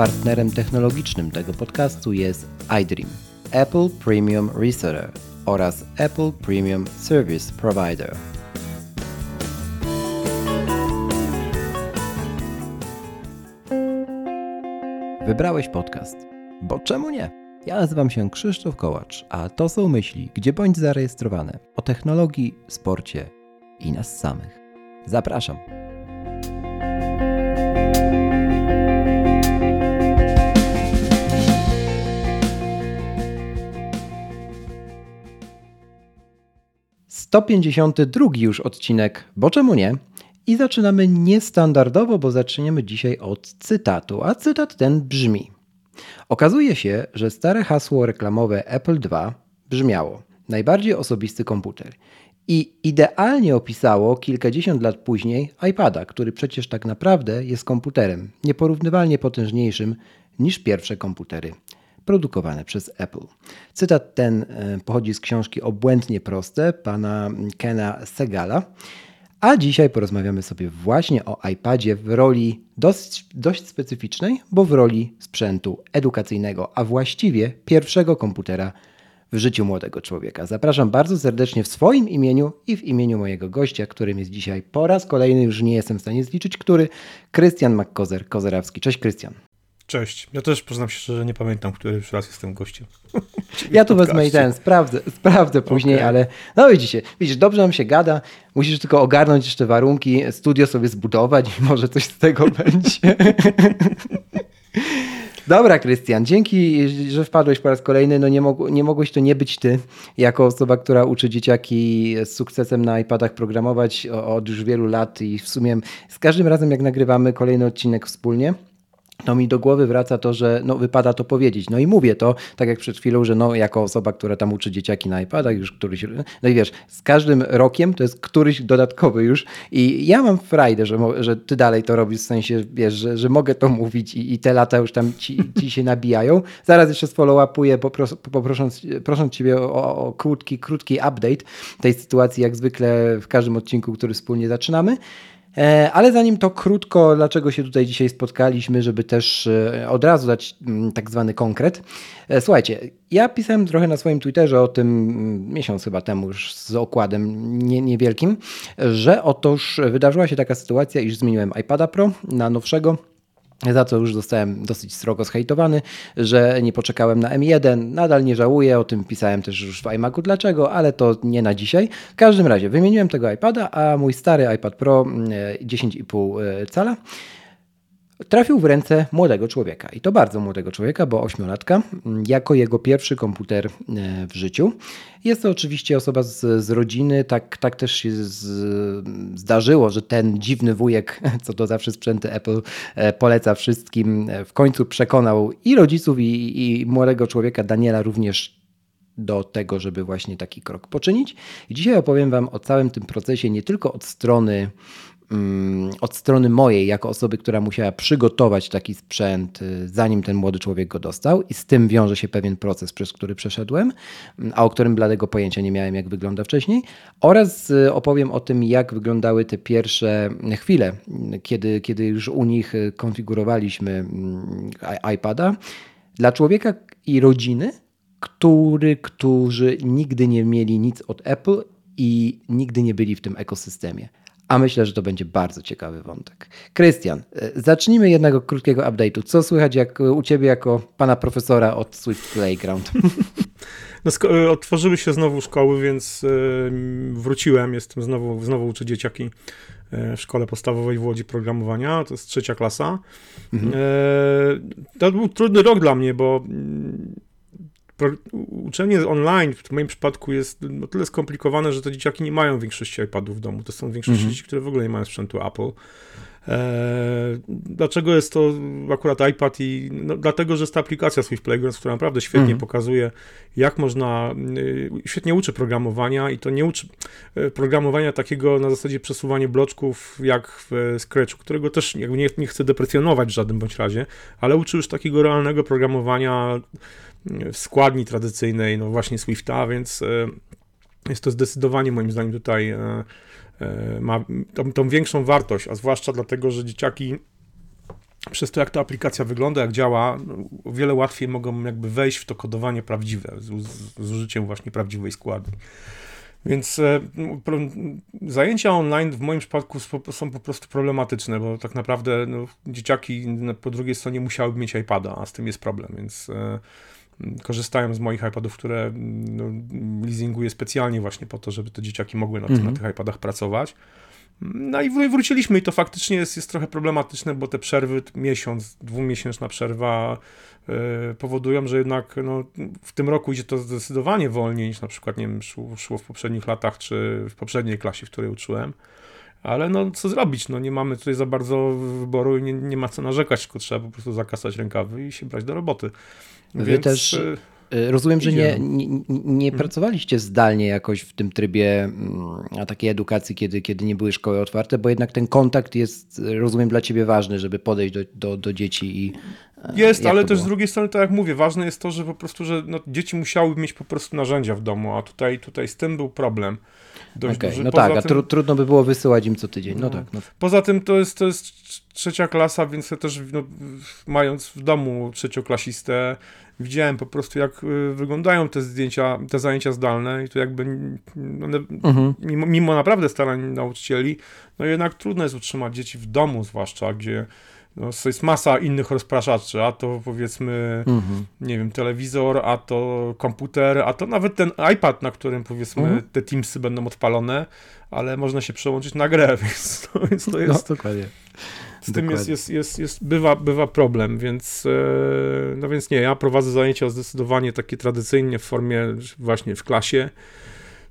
partnerem technologicznym tego podcastu jest iDream, Apple Premium Reseller oraz Apple Premium Service Provider. Wybrałeś podcast, bo czemu nie? Ja nazywam się Krzysztof Kołacz, a to są myśli, gdzie bądź zarejestrowane o technologii, sporcie i nas samych. Zapraszam. Sto pięćdziesiąty drugi już odcinek, bo czemu nie? I zaczynamy niestandardowo, bo zaczniemy dzisiaj od cytatu, a cytat ten brzmi: Okazuje się, że stare hasło reklamowe Apple II brzmiało: najbardziej osobisty komputer. I idealnie opisało kilkadziesiąt lat później iPada, który przecież tak naprawdę jest komputerem nieporównywalnie potężniejszym niż pierwsze komputery produkowane przez Apple. Cytat ten e, pochodzi z książki Obłędnie Proste pana Kena Segala. A dzisiaj porozmawiamy sobie właśnie o iPadzie w roli dość, dość specyficznej, bo w roli sprzętu edukacyjnego, a właściwie pierwszego komputera w życiu młodego człowieka. Zapraszam bardzo serdecznie w swoim imieniu i w imieniu mojego gościa, którym jest dzisiaj po raz kolejny, już nie jestem w stanie zliczyć, który Krystian McKozer-Kozerawski. Cześć Krystian. Cześć. Ja też przyznam się szczerze, nie pamiętam, który już raz jestem gościem. ja tu wezmę i ten, sprawdzę, sprawdzę później, okay. ale no widzicie, widzisz, dobrze nam się gada, musisz tylko ogarnąć jeszcze warunki, studio sobie zbudować i może coś z tego będzie. Dobra, Krystian, dzięki, że wpadłeś po raz kolejny. No nie, mog nie mogłeś to nie być ty, jako osoba, która uczy dzieciaki z sukcesem na iPadach programować od już wielu lat i w sumie z każdym razem, jak nagrywamy kolejny odcinek wspólnie, no mi do głowy wraca to, że no, wypada to powiedzieć. No i mówię to, tak jak przed chwilą, że no, jako osoba, która tam uczy dzieciaki na iPadach, już któryś, no i wiesz, z każdym rokiem to jest któryś dodatkowy już i ja mam frajdę, że, że ty dalej to robisz, w sensie, wiesz, że, że mogę to mówić i, i te lata już tam ci, ci się nabijają. Zaraz jeszcze sfollow-upuję, popros, poprosząc, prosząc ciebie o, o krótki, krótki update tej sytuacji, jak zwykle w każdym odcinku, który wspólnie zaczynamy. E, ale zanim to krótko, dlaczego się tutaj dzisiaj spotkaliśmy, żeby też e, od razu dać mm, tak zwany konkret. E, słuchajcie, ja pisałem trochę na swoim Twitterze o tym mm, miesiąc chyba temu już z okładem nie, niewielkim, że otóż wydarzyła się taka sytuacja, iż zmieniłem iPada Pro na nowszego za co już zostałem dosyć srogo zhejtowany, że nie poczekałem na M1. Nadal nie żałuję, o tym pisałem też już w iMacu dlaczego, ale to nie na dzisiaj. W każdym razie wymieniłem tego iPada, a mój stary iPad Pro 10,5 mm, e, cala trafił w ręce młodego człowieka. I to bardzo młodego człowieka, bo ośmiolatka, jako jego pierwszy komputer e, w życiu. Jest to oczywiście osoba z, z rodziny, tak, tak też się z, zdarzyło, że ten dziwny wujek, co to zawsze sprzęty Apple e, poleca wszystkim, e, w końcu przekonał i rodziców, i, i młodego człowieka, Daniela również do tego, żeby właśnie taki krok poczynić. I dzisiaj opowiem Wam o całym tym procesie, nie tylko od strony Mm, od strony mojej, jako osoby, która musiała przygotować taki sprzęt, y, zanim ten młody człowiek go dostał, i z tym wiąże się pewien proces, przez który przeszedłem, mm, a o którym bladego pojęcia nie miałem, jak wygląda wcześniej, oraz y, opowiem o tym, jak wyglądały te pierwsze chwile, kiedy, kiedy już u nich y, konfigurowaliśmy mm, iPada. Dla człowieka i rodziny, który, którzy nigdy nie mieli nic od Apple i nigdy nie byli w tym ekosystemie a myślę, że to będzie bardzo ciekawy wątek. Krystian, e, zacznijmy jednego krótkiego update'u. Co słychać jak, u Ciebie jako pana profesora od Swift Playground? No, e, otworzyły się znowu szkoły, więc e, wróciłem. Jestem znowu, znowu uczę dzieciaki w szkole podstawowej w Łodzi programowania. To jest trzecia klasa. Mhm. To był trudny rok dla mnie, bo uczenie online w moim przypadku jest no tyle skomplikowane, że te dzieciaki nie mają większości iPadów w domu. To są większość -hmm. dzieci, które w ogóle nie mają sprzętu Apple. Eee, dlaczego jest to akurat iPad? I no, dlatego, że jest ta aplikacja Swift Playground, która naprawdę świetnie mm. pokazuje, jak można, y, świetnie uczy programowania i to nie uczy y, programowania takiego na zasadzie przesuwania bloczków jak w Scratchu, którego też jakby nie, nie chcę deprecjonować w żadnym bądź razie, ale uczy już takiego realnego programowania w składni tradycyjnej, no właśnie Swifta, więc e, jest to zdecydowanie moim zdaniem tutaj e, e, ma tą, tą większą wartość, a zwłaszcza dlatego, że dzieciaki przez to, jak ta aplikacja wygląda, jak działa, o wiele łatwiej mogą jakby wejść w to kodowanie prawdziwe, z, z, użyciem właśnie prawdziwej składni. Więc zajęcia online w moim przypadku są po prostu problematyczne, bo tak naprawdę no, dzieciaki po drugiej stronie musiałyby mieć iPada, a z tym jest problem, więc korzystają z moich iPadów, które no, leasinguję specjalnie właśnie po to, żeby te dzieciaki mogły na, mhm. na tych iPadach pracować. No i wróciliśmy i to faktycznie jest, jest trochę problematyczne, bo te przerwy, miesiąc, dwumiesięczna przerwa yy, powodują, że jednak no, w tym roku idzie to zdecydowanie wolniej niż na przykład, nie wiem, szło, szło w poprzednich latach, czy w poprzedniej klasie, w której uczyłem. Ale no, co zrobić? No, nie mamy tutaj za bardzo wyboru i nie, nie ma co narzekać, tylko trzeba po prostu zakasać rękawy i się brać do roboty. Wy Więc... też y, Y, rozumiem, że nie, nie, nie mhm. pracowaliście zdalnie jakoś w tym trybie mm, a takiej edukacji, kiedy, kiedy nie były szkoły otwarte, bo jednak ten kontakt jest, rozumiem, dla ciebie ważny, żeby podejść do, do, do dzieci i. E, jest, ale też było? z drugiej strony, tak jak mówię, ważne jest to, że po prostu, że no, dzieci musiały mieć po prostu narzędzia w domu, a tutaj, tutaj z tym był problem. Dość okay, duży. No Poza tak, a tr trudno by było wysyłać im co tydzień. No, no tak. No. Poza tym to jest, to jest trzecia klasa, więc ja też no, mając w domu trzecioklasistę, widziałem po prostu, jak y, wyglądają te zdjęcia, te zajęcia zdalne i to jakby one, mhm. mimo, mimo, naprawdę starań nauczycieli, no jednak trudno jest utrzymać dzieci w domu, zwłaszcza gdzie no, jest masa innych rozpraszaczy, a to powiedzmy, mhm. nie wiem, telewizor, a to komputer, a to nawet ten iPad, na którym powiedzmy mhm. te Teamsy będą odpalone, ale można się przełączyć na grę, więc to, więc to jest... No, dokładnie. Z tym jest, jest, jest, jest, bywa, bywa problem, więc e, no więc nie, ja prowadzę zajęcia zdecydowanie takie tradycyjnie w formie właśnie w klasie.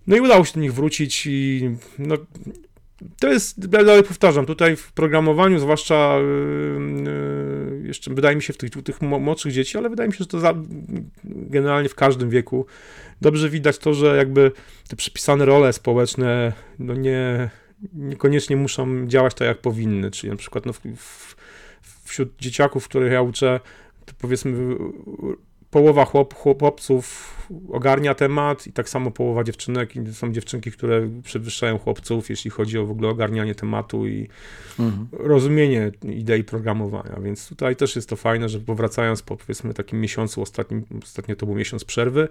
No i udało się do nich wrócić i no, to jest, dalej powtarzam, tutaj w programowaniu, zwłaszcza yy, jeszcze wydaje mi się w tych, tych młodszych dzieci, ale wydaje mi się, że to za, generalnie w każdym wieku dobrze widać to, że jakby te przypisane role społeczne no nie, niekoniecznie muszą działać tak, jak powinny. Czyli na przykład no, w, w, wśród dzieciaków, których ja uczę, powiedzmy połowa chłop, chłopców ogarnia temat i tak samo połowa dziewczynek i są dziewczynki, które przewyższają chłopców, jeśli chodzi o w ogóle ogarnianie tematu i mhm. rozumienie idei programowania, więc tutaj też jest to fajne, że powracając po powiedzmy takim miesiącu, ostatnim, ostatnio to był miesiąc przerwy,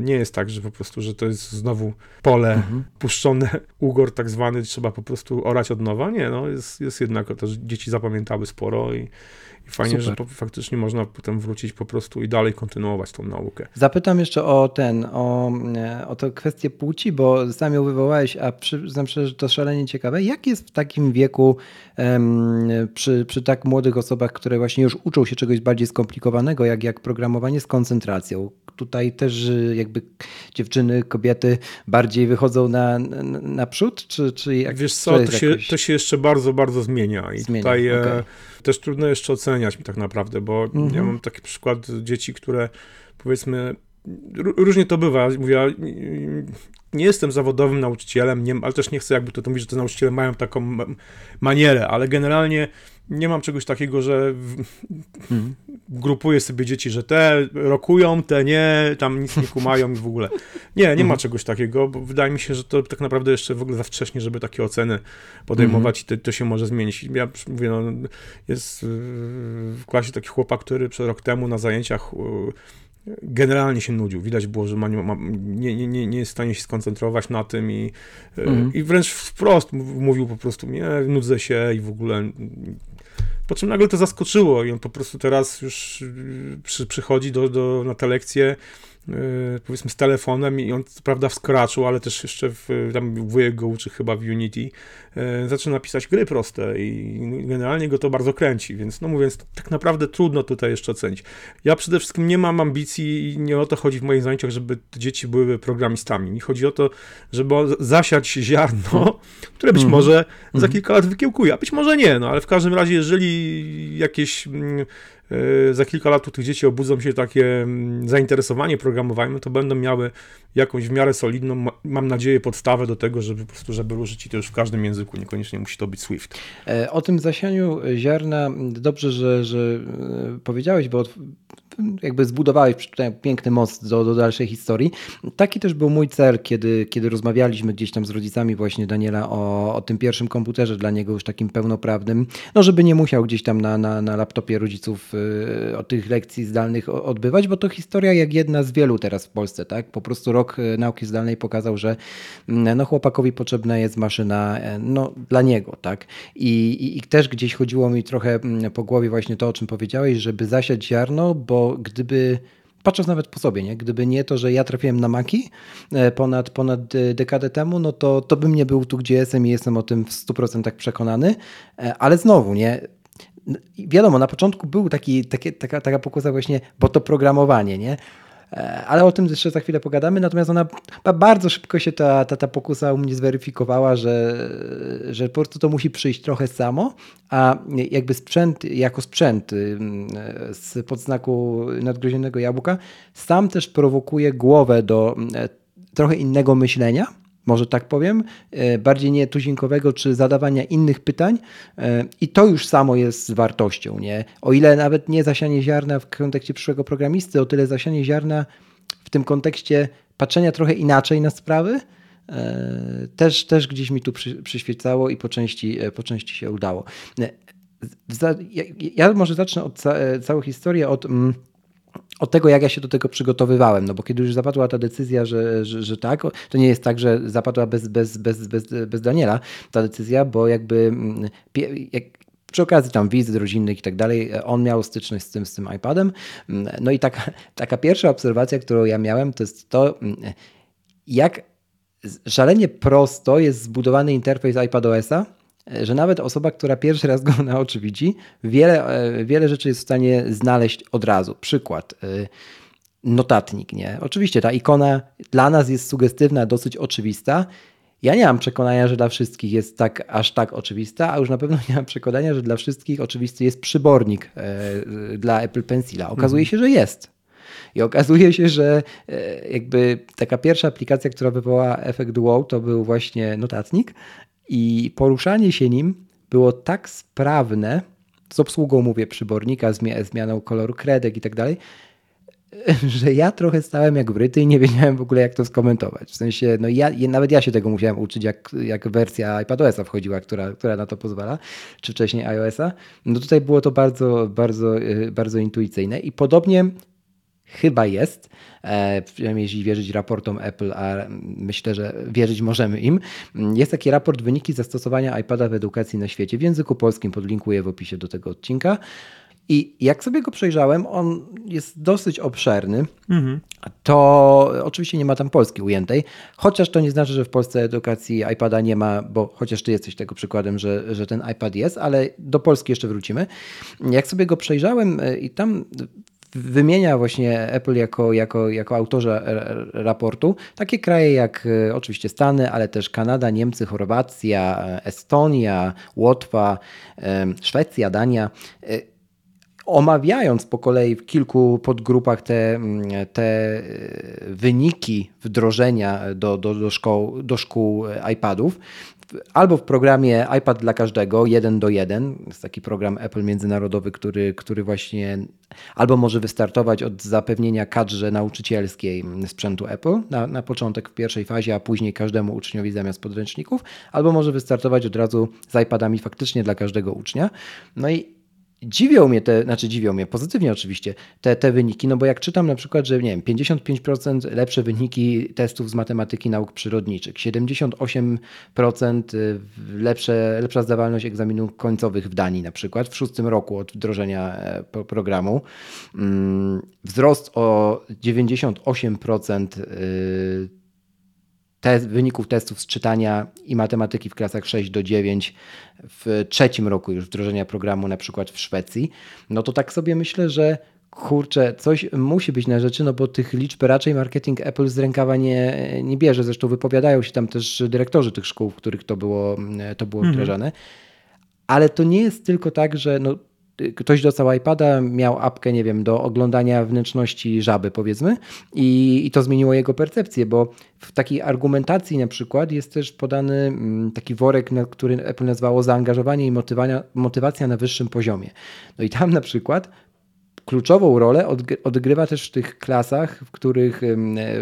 nie jest tak, że po prostu, że to jest znowu pole mhm. puszczone, ugor tak zwany, trzeba po prostu orać od nowa. Nie, no jest, jest jednak to, że dzieci zapamiętały sporo i, i fajnie, Super. że faktycznie można potem wrócić po prostu i dalej kontynuować tą naukę. Zapytam jeszcze o ten, o, e, o tę kwestię płci, bo sam ją wywołałeś, a przyznam szczerze, że to szalenie ciekawe. Jak jest w takim wieku przy, przy tak młodych osobach, które właśnie już uczą się czegoś bardziej skomplikowanego, jak, jak programowanie z koncentracją? tutaj też y, jakby dziewczyny, kobiety bardziej wychodzą na, na, naprzód, czy, czy jak Wiesz co, to, się, jakoś... to się jeszcze bardzo, bardzo zmienia i zmienia, tutaj e, okay. też trudno jeszcze oceniać tak naprawdę, bo mhm. ja mam taki przykład dzieci, które powiedzmy różnie to bywa. Mówię, nie jestem zawodowym nauczycielem, nie, ale też nie chcę jakby to, to mówić, że te nauczyciele mają taką manierę, ale generalnie nie mam czegoś takiego, że w, mhm. Grupuję sobie dzieci, że te rokują, te nie, tam nic nie kumają i w ogóle. Nie, nie mhm. ma czegoś takiego, bo wydaje mi się, że to tak naprawdę jeszcze w ogóle za wcześnie, żeby takie oceny podejmować mhm. i to, to, się może zmienić. Ja mówię, no, jest w klasie taki chłopak, który przez rok temu na zajęciach generalnie się nudził. Widać było, że ma, ma, nie, nie, nie jest w stanie się skoncentrować na tym i, mhm. i wręcz wprost mówił po prostu, nie, nudzę się i w ogóle po czym nagle to zaskoczyło i on po prostu teraz już przy, przychodzi do, do, na te lekcje powiedzmy z telefonem i on co prawda w Scratchu, ale też jeszcze w, tam wujek go uczy chyba w Unity, e, zaczyna pisać gry proste i generalnie go to bardzo kręci, więc no mówiąc, tak naprawdę trudno tutaj jeszcze ocenić. Ja przede wszystkim nie mam ambicji i nie o to chodzi w moich zajęciach, żeby dzieci były programistami. Mi chodzi o to, żeby zasiać ziarno, które być -hmm. może za mhm. kilka lat wykiełkuje, a być może nie, no ale w każdym razie, jeżeli jakieś mm, za kilka lat u tych dzieci obudzą się takie mm, zainteresowanie programowaniem, to będą miały jakąś w miarę solidną, mam nadzieję, podstawę do tego, żeby po prostu, żeby użyć to już w każdym języku, niekoniecznie musi to być Swift. E, o tym zasianiu ziarna dobrze, że, że powiedziałeś, bo jakby zbudowałeś piękny most do, do dalszej historii. Taki też był mój cel, kiedy, kiedy rozmawialiśmy gdzieś tam z rodzicami właśnie Daniela o, o tym pierwszym komputerze dla niego już takim pełnoprawnym, no żeby nie musiał gdzieś tam na, na, na laptopie rodziców y, o tych lekcji zdalnych odbywać, bo to historia jak jedna z wielu teraz w Polsce, tak? Po prostu rok y, nauki zdalnej pokazał, że mm, no chłopakowi potrzebna jest maszyna y, no, dla niego, tak? I, i, I też gdzieś chodziło mi trochę mm, po głowie właśnie to, o czym powiedziałeś, żeby zasiać ziarno, bo gdyby patrząc nawet po sobie, nie? gdyby nie to, że ja trafiłem na Maki e, ponad, ponad e, dekadę temu, no to, to bym nie był tu, gdzie jestem i jestem o tym w 100% przekonany. E, ale znowu, nie? Wiadomo, na początku był taki, taki, taka, taka pokusa właśnie, bo to programowanie, nie? E, ale o tym jeszcze za chwilę pogadamy. Natomiast ona bardzo szybko się ta, ta, ta pokusa u mnie zweryfikowała, że, że po prostu to musi przyjść trochę samo, a jakby sprzęt, jako sprzęt z podznaku nadgryzionego jabłka, sam też prowokuje głowę do e, trochę innego myślenia może tak powiem, e, bardziej nie tuzinkowego czy zadawania innych pytań e, i to już samo jest wartością. Nie? O ile nawet nie zasianie ziarna w kontekście przyszłego programisty, o tyle zasianie ziarna w tym kontekście patrzenia trochę inaczej na sprawy, e, też, też gdzieś mi tu przy, przyświecało i po części, po części się udało. Ja może zacznę od całej historii, od mm, od tego, jak ja się do tego przygotowywałem, no bo kiedy już zapadła ta decyzja, że, że, że tak, to nie jest tak, że zapadła bez, bez, bez, bez, bez Daniela ta decyzja, bo jakby mm, jak, przy okazji tam wizyt rodzinnych i tak dalej, on miał styczność z tym, z tym iPadem. Mm, no i taka, taka pierwsza obserwacja, którą ja miałem, to jest to, mm, jak szalenie prosto jest zbudowany interfejs iPadOS-a, że nawet osoba, która pierwszy raz go na oczy widzi, wiele, e, wiele rzeczy jest w stanie znaleźć od razu. Przykład. E, notatnik, nie? Oczywiście ta ikona dla nas jest sugestywna, dosyć oczywista. Ja nie mam przekonania, że dla wszystkich jest tak aż tak oczywista, a już na pewno nie mam przekonania, że dla wszystkich oczywisty jest przybornik e, dla Apple Pencila. Okazuje mhm. się, że jest. I okazuje się, że jakby taka pierwsza aplikacja, która wywołała efekt wow, to był właśnie notatnik. I poruszanie się nim było tak sprawne, z obsługą mówię przybornika, zmianą koloru kredek i tak dalej, że ja trochę stałem jak wryty i nie wiedziałem w ogóle jak to skomentować. W sensie, no ja, nawet ja się tego musiałem uczyć, jak, jak wersja iPadOS-a wchodziła, która, która na to pozwala, czy wcześniej iOS-a. No tutaj było to bardzo, bardzo, y, bardzo intuicyjne i podobnie chyba jest, e, przynajmniej jeśli wierzyć raportom Apple, a myślę, że wierzyć możemy im. Jest taki raport wyniki zastosowania iPada w edukacji na świecie w języku polskim, podlinkuję w opisie do tego odcinka. I jak sobie go przejrzałem, on jest dosyć obszerny. Mhm. To oczywiście nie ma tam Polski ujętej, chociaż to nie znaczy, że w Polsce edukacji iPada nie ma, bo chociaż ty jesteś tego przykładem, że, że ten iPad jest, ale do Polski jeszcze wrócimy. Jak sobie go przejrzałem e, i tam wymienia właśnie Apple jako, jako, jako autorze raportu. Takie kraje jak e, oczywiście Stany, ale też Kanada, Niemcy, Chorwacja, e, Estonia, Łotwa, e, Szwecja, Dania. Omawiając po kolei w kilku podgrupach te, te wyniki wdrożenia do, do, do, szkoł, do szkół iPadów, albo w programie iPad dla każdego, jeden do jeden, jest taki program Apple międzynarodowy, który, który właśnie albo może wystartować od zapewnienia kadrze nauczycielskiej sprzętu Apple na, na początek w pierwszej fazie, a później każdemu uczniowi zamiast podręczników, albo może wystartować od razu z iPadami faktycznie dla każdego ucznia. No i dziwią mnie te, znaczy dziwią mnie, pozytywnie oczywiście, te, te wyniki, no bo jak czytam na przykład, że nie wiem, 55% lepsze wyniki testów z matematyki nauk przyrodniczych, 78% y, lepsze, lepsza zdawalność egzaminów końcowych w Danii na przykład, w szóstym roku od wdrożenia e, programu, mm, wzrost o 98% te, wyników testów z czytania i matematyki w klasach 6 do 9 w trzecim roku już wdrożenia programu, na przykład w Szwecji, no to tak sobie myślę, że kurczę, coś musi być na rzeczy, no bo tych liczb raczej marketing Apple z rękawa nie, nie bierze. Zresztą wypowiadają się tam też dyrektorzy tych szkół, w których to było, to było mhm. wdrażane. Ale to nie jest tylko tak, że no, ktoś dostał iPada, miał apkę, nie wiem, do oglądania wnętrzności żaby, powiedzmy, i, i to zmieniło jego percepcję, bo w takiej argumentacji na przykład jest też podany mm, taki worek, który Apple nazwało zaangażowanie i motywacja na wyższym poziomie. No i tam na przykład kluczową rolę odgrywa też w tych klasach, w których,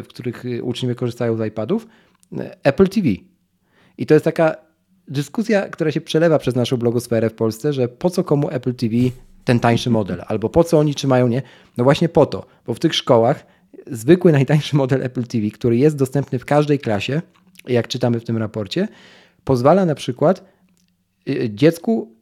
w których uczniowie korzystają z iPadów, Apple TV. I to jest taka dyskusja, która się przelewa przez naszą blogosferę w Polsce, że po co komu Apple TV ten tańszy model, albo po co oni trzymają nie? No właśnie po to, bo w tych szkołach zwykły najtańszy model Apple TV, który jest dostępny w każdej klasie, jak czytamy w tym raporcie, pozwala na przykład y, dziecku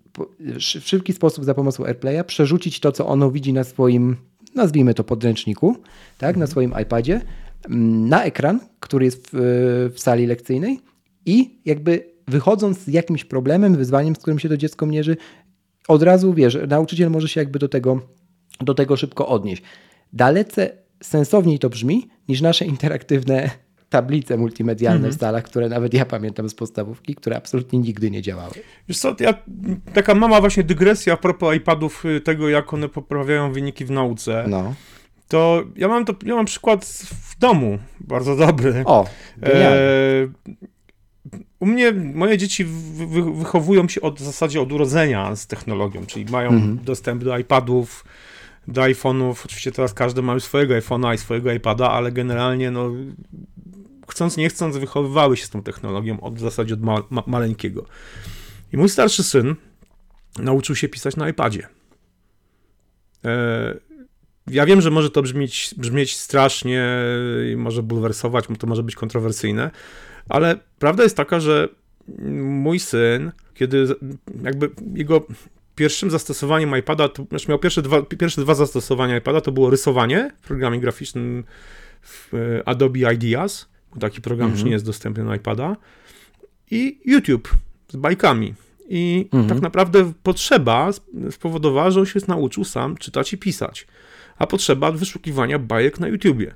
w szybki sposób za pomocą AirPlaya przerzucić to, co ono widzi na swoim, nazwijmy to podręczniku, tak, na mhm. swoim iPadzie, mm, na ekran, który jest w, w sali lekcyjnej i jakby wychodząc z jakimś problemem, wyzwaniem, z którym się to dziecko mierzy, od razu wiesz, nauczyciel może się jakby do tego, do tego szybko odnieść. Dalece sensowniej to brzmi niż nasze interaktywne tablice multimedialne mm -hmm. w salach, które nawet ja pamiętam z podstawówki, które absolutnie nigdy nie działały. Wiesz co, ja, taka mama właśnie dygresja a propos iPadów, y, tego jak one poprawiają wyniki w nauce. No. To ja mam, to, ja mam przykład w domu, bardzo dobry. O, e, u mnie moje dzieci wy, wychowują się od, w zasadzie od urodzenia z technologią, czyli mają -hmm. dostęp do iPadów, do iPhone'ów. Oczywiście teraz każdy ma już swojego iPhone'a i swojego iPada, ale generalnie no, chcąc nie chcąc wychowywały się z tą technologią od w zasadzie od ma, ma, maleńkiego. I mój starszy syn nauczył się pisać na iPadzie. E, ja wiem, że może to brzmieć, brzmieć strasznie może bulwersować, to może być kontrowersyjne, ale prawda jest taka, że mój syn, kiedy jakby jego pierwszym zastosowaniem iPada, to, znaczy miał pierwsze dwa, pierwsze dwa zastosowania iPada, to było rysowanie w programie graficznym w e, Adobe Ideas, taki program już mhm. nie jest dostępny na iPada, i YouTube z bajkami. I mhm. tak naprawdę potrzeba spowodowała, że on się nauczył sam czytać i pisać, a potrzeba wyszukiwania bajek na YouTubie.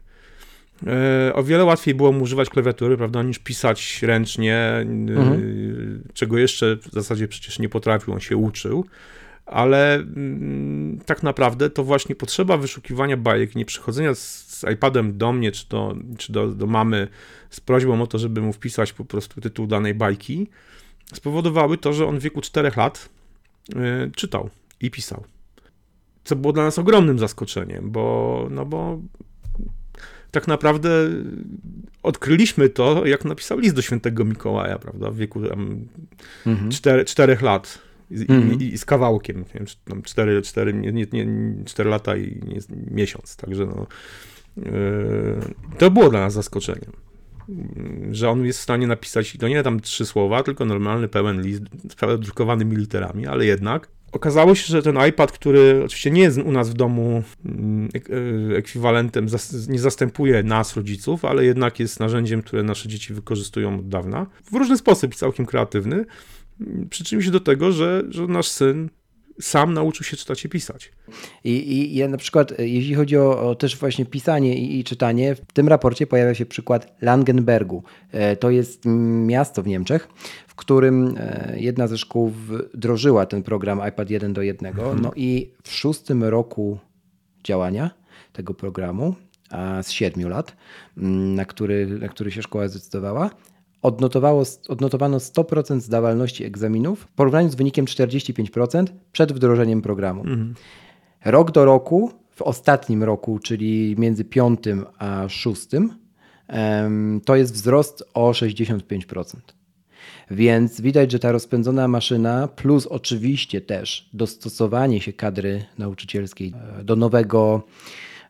E, o wiele łatwiej było mu używać klawiatury, prawda, niż pisać ręcznie, e, mhm. czego jeszcze w zasadzie przecież nie potrafił, on się uczył. Ale mm, tak naprawdę to właśnie potrzeba wyszukiwania bajek, nie przychodzenia z, z iPadem do mnie czy, do, czy do, do mamy z prośbą o to, żeby mu wpisać po prostu tytuł danej bajki, spowodowały to, że on w wieku 4 lat y, czytał i pisał. Co było dla nas ogromnym zaskoczeniem, bo, no bo naprawdę odkryliśmy to, jak napisał list do świętego Mikołaja, prawda, w wieku tam mhm. 4, 4 lat. I, mhm. i, i, z kawałkiem, nie wiem, tam 4, 4, nie, nie, nie, 4 lata i nie, miesiąc, także no, yy, to było dla nas zaskoczeniem, że on jest w stanie napisać, to nie tam trzy słowa, tylko normalny, pełen list, z drukowanymi literami, ale jednak Okazało się, że ten iPad, który oczywiście nie jest u nas w domu mm, e, ekwiwalentem, nie zastępuje nas, rodziców, ale jednak jest narzędziem, które nasze dzieci wykorzystują od dawna, w różny sposób, całkiem kreatywny, przyczynił się do tego, że, że nasz syn sam nauczył się czytać i pisać. I, i ja na przykład, e, jeśli chodzi o, o też właśnie pisanie i, i, czytanie, w tym raporcie pojawia się przykład Langenbergu. E, to jest miasto w Niemczech, w którym e, jedna ze szkół wdrożyła ten program iPad 1 do 1. Mhm. No i w szóstym roku działania tego programu, z siedmiu lat, na który, na który się szkoła zdecydowała, odnotowało, odnotowano 100% zdawalności egzaminów w porównaniu z wynikiem 45% przed wdrożeniem programu. Mhm. Rok do roku, w ostatnim roku, czyli między piątym a szóstym, to jest wzrost o 65%. Więc widać, że ta rozpędzona maszyna, plus oczywiście też dostosowanie się kadry nauczycielskiej e, do nowego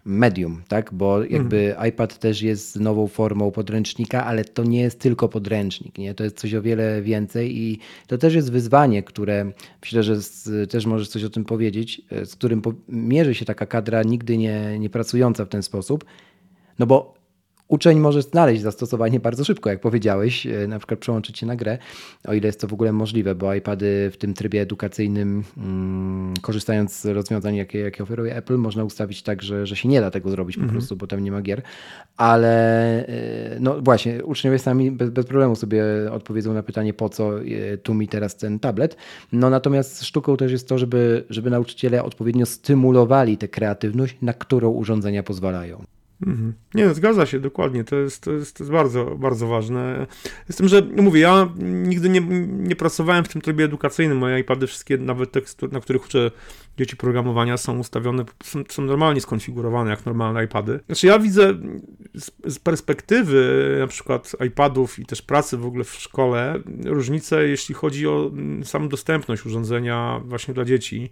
medium, tak? Bo jakby mm. iPad też jest nową formą podręcznika, ale to nie jest tylko podręcznik, nie? To jest coś o wiele więcej i to też jest wyzwanie, które myślę, że z, też możesz coś o tym powiedzieć, e, z którym mierzy się taka kadra nigdy nie, nie pracująca w ten sposób, no bo uczeń może znaleźć zastosowanie bardzo szybko, jak powiedziałeś, e, na przykład przełączyć się na grę, o ile jest to w ogóle możliwe, bo iPady w tym trybie edukacyjnym, mm, korzystając z rozwiązań, jakie, jakie oferuje Apple, można ustawić tak, że, że się nie da tego zrobić po mhm. prostu, bo tam nie ma gier. Ale e, no właśnie, uczniowie sami bez, bez problemu sobie odpowiedzą na pytanie, po co e, tu mi teraz ten tablet. No natomiast sztuką też jest to, żeby, żeby nauczyciele odpowiednio stymulowali tę kreatywność, na którą urządzenia pozwalają. Mhm. Nie, zgadza się, dokładnie. To jest, to jest, to jest bardzo, bardzo ważne. Z tym, że no mówię, ja nigdy nie, nie pracowałem w tym trybie edukacyjnym. Moje iPady, wszystkie, nawet te, na których uczę dzieci programowania, są ustawione, są, są normalnie skonfigurowane jak normalne iPady. Znaczy, ja widzę z, z, perspektywy na przykład iPadów i też pracy w ogóle w szkole różnicę, jeśli chodzi o samą dostępność urządzenia właśnie dla dzieci.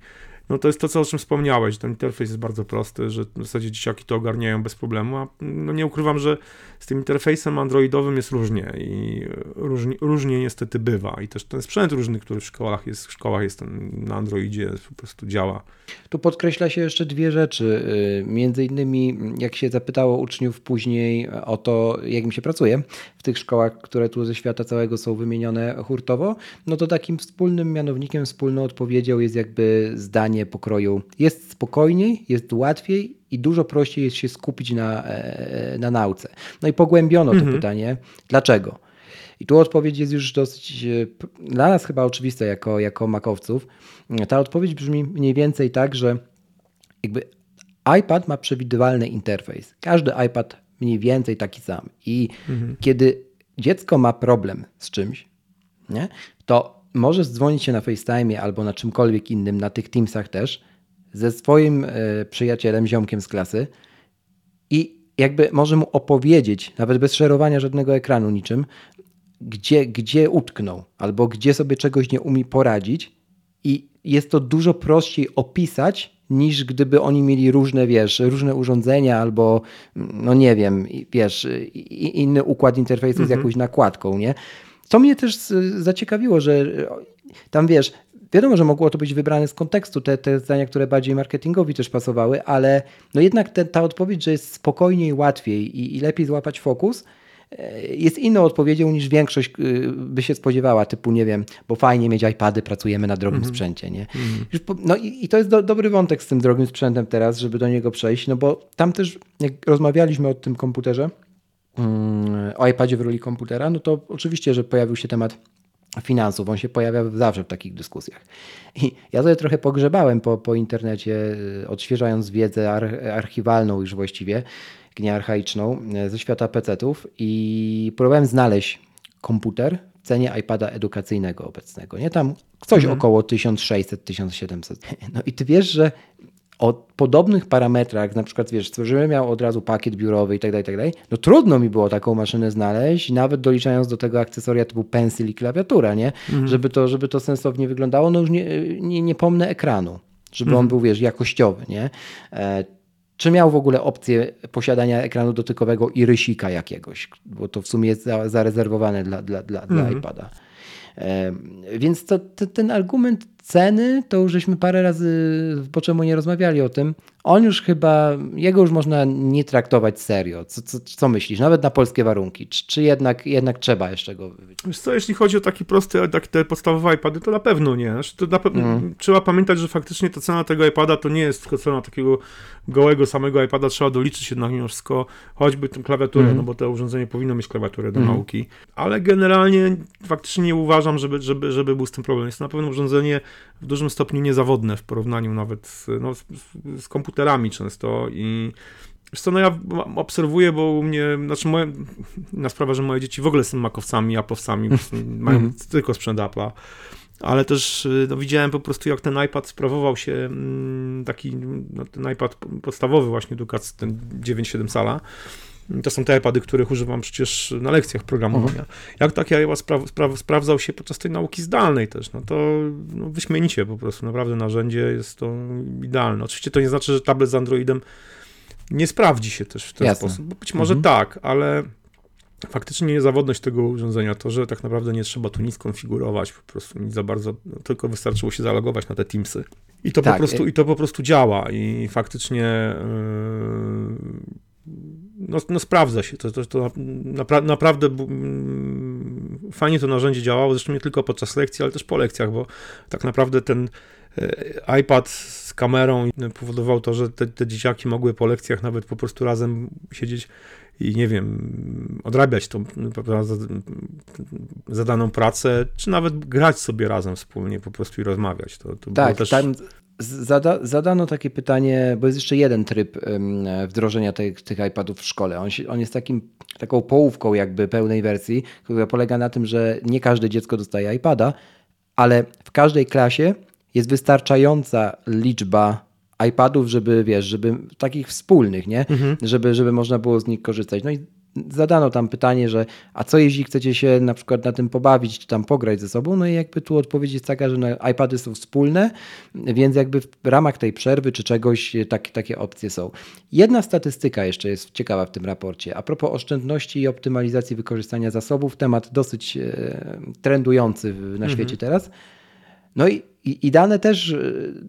No to jest to, co, o czym wspomniałeś. Ten interfejs jest bardzo prosty, że w zasadzie dzieciaki to ogarniają bez problemu, a no nie ukrywam, że z tym interfejsem androidowym jest różnie i różnie, różnie niestety bywa. I też ten sprzęt różny, który w szkołach jest, w szkołach jest na Androidzie, po prostu działa. Tu podkreśla się jeszcze dwie rzeczy. Y, między innymi, jak się zapytało uczniów później o to, jak im się pracuje w tych szkołach, które tu ze świata całego są wymienione hurtowo, no to takim wspólnym mianownikiem, wspólną odpowiedzią jest jakby zdanie pokroju jest spokojniej, jest łatwiej i dużo prościej jest się skupić na, e, na nauce. No i pogłębiono to mhm. pytanie, dlaczego? I tu odpowiedź jest już dosyć e, dla nas chyba oczywista jako, jako makowców. Ta odpowiedź brzmi mniej więcej tak, że jakby iPad ma przewidywalny interfejs. Każdy iPad mniej więcej taki sam. I mhm. kiedy dziecko ma problem z czymś, nie, to możesz dzwonić się na FaceTime albo na czymkolwiek innym, na tych Teamsach też, ze swoim e, przyjacielem, ziomkiem z klasy i jakby może mu opowiedzieć, nawet bez szerowania żadnego ekranu niczym, gdzie, gdzie utknął albo gdzie sobie czegoś nie umie poradzić i jest to dużo prościej opisać niż gdyby oni mieli różne, wiesz, różne urządzenia albo, no nie wiem, wiesz, inny układ interfejsu z mhm. jakąś nakładką, nie? To mnie też zaciekawiło, że tam wiesz, Wiadomo, że mogło to być wybrane z kontekstu, te, te zdania, które bardziej marketingowi też pasowały, ale no jednak te, ta odpowiedź, że jest spokojniej, łatwiej i, i lepiej złapać fokus, e, jest inną odpowiedzią niż większość y, by się spodziewała, typu nie wiem, bo fajnie mieć iPady, pracujemy na drogim mm -hmm. sprzęcie, nie? Mm -hmm. No i, i, to jest do, dobry wątek z tym drogim sprzętem teraz, żeby do niego przejść, no bo tam też, jak rozmawialiśmy o tym komputerze, o iPadzie w roli komputera, no to oczywiście, że pojawił się temat finansów. On się pojawia zawsze w takich dyskusjach. I ja sobie trochę pogrzebałem po, po internecie, y, odświeżając wiedzę archiwalną już właściwie, nie archaiczną, y, ze świata PC-ów i próbowałem znaleźć komputer w cenie iPada edukacyjnego obecnego. Nie tam coś mhm. około 1600-1700. No i ty wiesz, że o podobnych parametrach, na przykład wiesz, stworzymy miał od razu pakiet biurowy i tak dalej, tak dalej, no trudno mi było taką maszynę znaleźć, nawet doliczając do tego akcesoria typu pensil i klawiatura, nie? Mhm. Żeby, to, żeby to sensownie wyglądało, no już nie, nie, nie pomnę ekranu, żeby mhm. on był, wiesz, jakościowy, nie? E, czy miał w ogóle opcję posiadania ekranu dotykowego i rysika jakiegoś, bo to w sumie jest za, zarezerwowane dla, dla, dla, mhm. dla iPada. E, więc to, to, ten argument ceny, to już żeśmy parę razy po czemu nie rozmawiali o tym. On już chyba, jego już można nie traktować serio. Co, co, co myślisz? Nawet na polskie warunki. Czy, czy jednak, jednak trzeba jeszcze go Wiesz co, jeśli chodzi o taki prosty, tak, te podstawowe iPady, to na pewno nie. Znaczy, to na pe mm. Trzeba pamiętać, że faktycznie ta cena tego iPada to nie jest tylko cena takiego gołego samego iPada. Trzeba doliczyć jednak mimo wszystko choćby tę klawiaturę, mm. no bo to urządzenie powinno mieć klawiaturę do mm. nauki. Ale generalnie faktycznie nie uważam, żeby, żeby, żeby był z tym problem. Jest to na pewno urządzenie w dużym stopniu niezawodne w porównaniu nawet z, no, z, z komputerami często i Wiesz co, no ja obserwuję, bo u mnie, znaczy moje, na sprawę, że moje dzieci w ogóle są makowcami, apowcami, mają -hmm. tylko sprzęt Apple'a, ale też no, widziałem po prostu, jak ten iPad sprawował się, mm, taki, no, ten iPad podstawowy właśnie edukacji, ten 9.7 sala, to są te iPady, których używam przecież na lekcjach programowania. Mhm. Jak taki iPad spra spra sprawdzał się podczas tej nauki zdalnej też, no to no, wyśmienicie po prostu, naprawdę narzędzie jest to idealne. Oczywiście to nie znaczy, że tablet z Androidem nie sprawdzi się też w ten Jasne. sposób, bo być może mhm. tak, ale faktycznie niezawodność tego urządzenia, to, że tak naprawdę nie trzeba tu nic konfigurować, po prostu nic za bardzo, no, tylko wystarczyło się zalogować na te Teamsy. I to, tak. po, prostu, i to po prostu działa i faktycznie yy, no, no sprawdza się, to, to, to napra naprawdę mm, fajnie to narzędzie działało, zresztą nie tylko podczas lekcji, ale też po lekcjach, bo tak naprawdę ten e, iPad z kamerą powodował to, że te, te dzieciaki mogły po lekcjach nawet po prostu razem siedzieć i nie wiem, odrabiać tą zadaną pracę, czy nawet grać sobie razem wspólnie po prostu i rozmawiać. To, to tak, też... tam zada, zadano takie pytanie, bo jest jeszcze jeden tryb wdrożenia tych, tych iPadów w szkole. On, on jest takim, taką połówką jakby pełnej wersji, która polega na tym, że nie każde dziecko dostaje iPada, ale w każdej klasie jest wystarczająca liczba iPadów, żeby wiesz, żeby takich wspólnych, nie? Mhm. Żeby, żeby można było z nich korzystać. No i zadano tam pytanie, że a co jeśli chcecie się na przykład na tym pobawić, czy tam pograć ze sobą? No i jakby tu odpowiedź jest taka, że no, iPady są wspólne, więc jakby w ramach tej przerwy czy czegoś tak, takie opcje są. Jedna statystyka jeszcze jest ciekawa w tym raporcie. A propos oszczędności i optymalizacji wykorzystania zasobów, temat dosyć e, trendujący na mhm. świecie teraz. No i i, I, dane też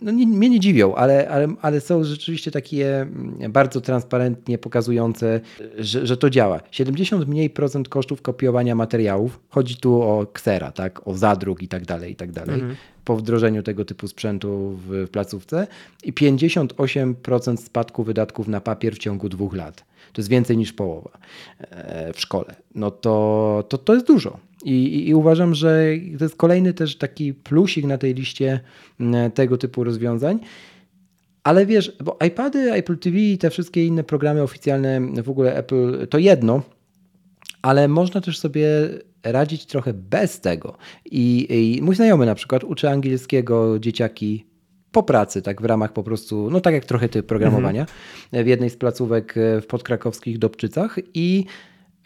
no nie, mnie nie dziwią, ale, ale, ale są rzeczywiście takie mm, bardzo transparentnie pokazujące, że, że to działa. 70 mniej procent kosztów kopiowania materiałów. Chodzi tu o ksera, tak? o zadruk i tak dalej, i tak dalej. Mhm. Po wdrożeniu tego typu sprzętu w, w placówce i 58% spadku wydatków na papier w ciągu dwóch lat. To jest więcej niż połowa e, w szkole. No to, to, to jest dużo. I, i, I, uważam, że to jest kolejny też taki plusik na tej liście mm, tego typu rozwiązań. Ale wiesz, bo iPady, Apple TV i te wszystkie inne programy oficjalne w ogóle Apple to jedno, ale można też sobie radzić trochę bez tego. I, I, mój znajomy na przykład uczy angielskiego dzieciaki po pracy, tak w ramach po prostu, no tak jak trochę ty programowania, mhm. w jednej z placówek w podkrakowskich Dobczycach i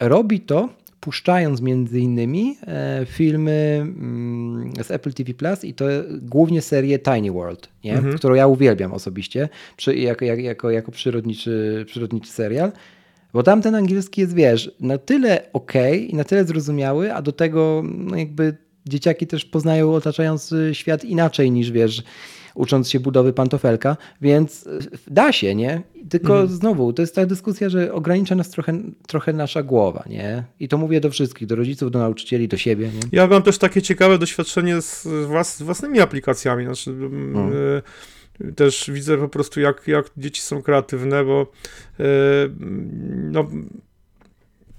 robi to puszczając między innymi e, filmy mm, z Apple TV Plus i to głównie serię Tiny World, nie? Mhm. którą ja uwielbiam osobiście przy, jako, jako, jako przyrodniczy, przyrodniczy serial. Bo tam ten angielski jest, wiesz, na tyle ok i na tyle zrozumiały, a do tego no jakby dzieciaki też poznają otaczający świat inaczej niż, wiesz, ucząc się budowy pantofelka, więc e, da się, nie? Tylko mhm. znowu, to jest ta dyskusja, że ogranicza nas trochę, trochę nasza głowa, nie? I to mówię do wszystkich, do rodziców, do nauczycieli, do siebie, nie? Ja mam też takie ciekawe doświadczenie z, włas, własnymi aplikacjami, znaczy... Hmm. też widzę po prostu, jak, jak dzieci są kreatywne, bo yy, no,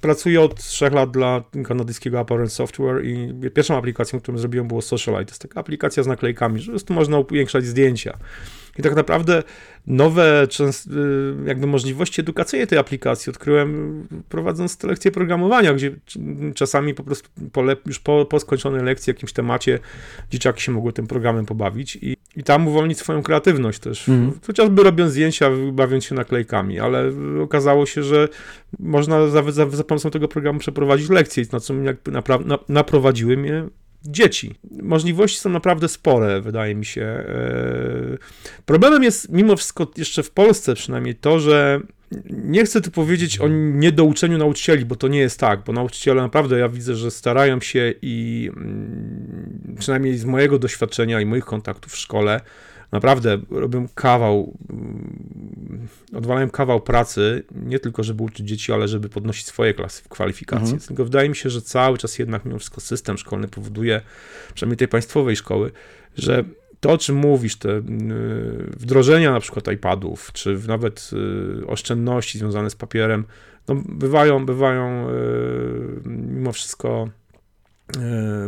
pracuję od trzech lat dla kanadyjskiego Apparent Software i pierwszą aplikacją, którą zrobiłem było Socialite. To jest taka aplikacja z naklejkami, że jest można upiększać zdjęcia. I tak naprawdę nowe y, jakby możliwości edukacyjne tej aplikacji odkryłem prowadząc te lekcje programowania, gdzie czasami po prostu po, już po, po skończonej lekcji jakimś temacie dzieciaki się mogły tym programem pobawić i, i tam uwolnić swoją kreatywność też. Mm. Chociażby robiąc zdjęcia, bawiąc się naklejkami, ale okazało się, że można za, za, za pomocą tego programu przeprowadzić lekcje, na co jakby napra- na, naprowadziły mnie dzieci. Możliwości są naprawdę spore, wydaje mi się. E, problemem jest mimo wszystko jeszcze w Polsce przynajmniej to, że nie chcę tu powiedzieć o niedouczeniu nauczycieli, bo to nie jest tak, bo nauczyciele naprawdę ja widzę, że starają się i mm, przynajmniej z mojego doświadczenia i moich kontaktów w szkole, naprawdę robią kawał, mm, odwalają kawał pracy, nie tylko żeby uczyć dzieci, ale żeby podnosić swoje klasy w kwalifikacje. Mhm. Tylko wydaje mi się, że cały czas jednak mimo wszystko system szkolny powoduje, przynajmniej tej państwowej szkoły, że to, o czym mówisz, te mm, wdrożenia na przykład iPadów, czy nawet y, oszczędności związane z papierem, no bywają, bywają y, mimo wszystko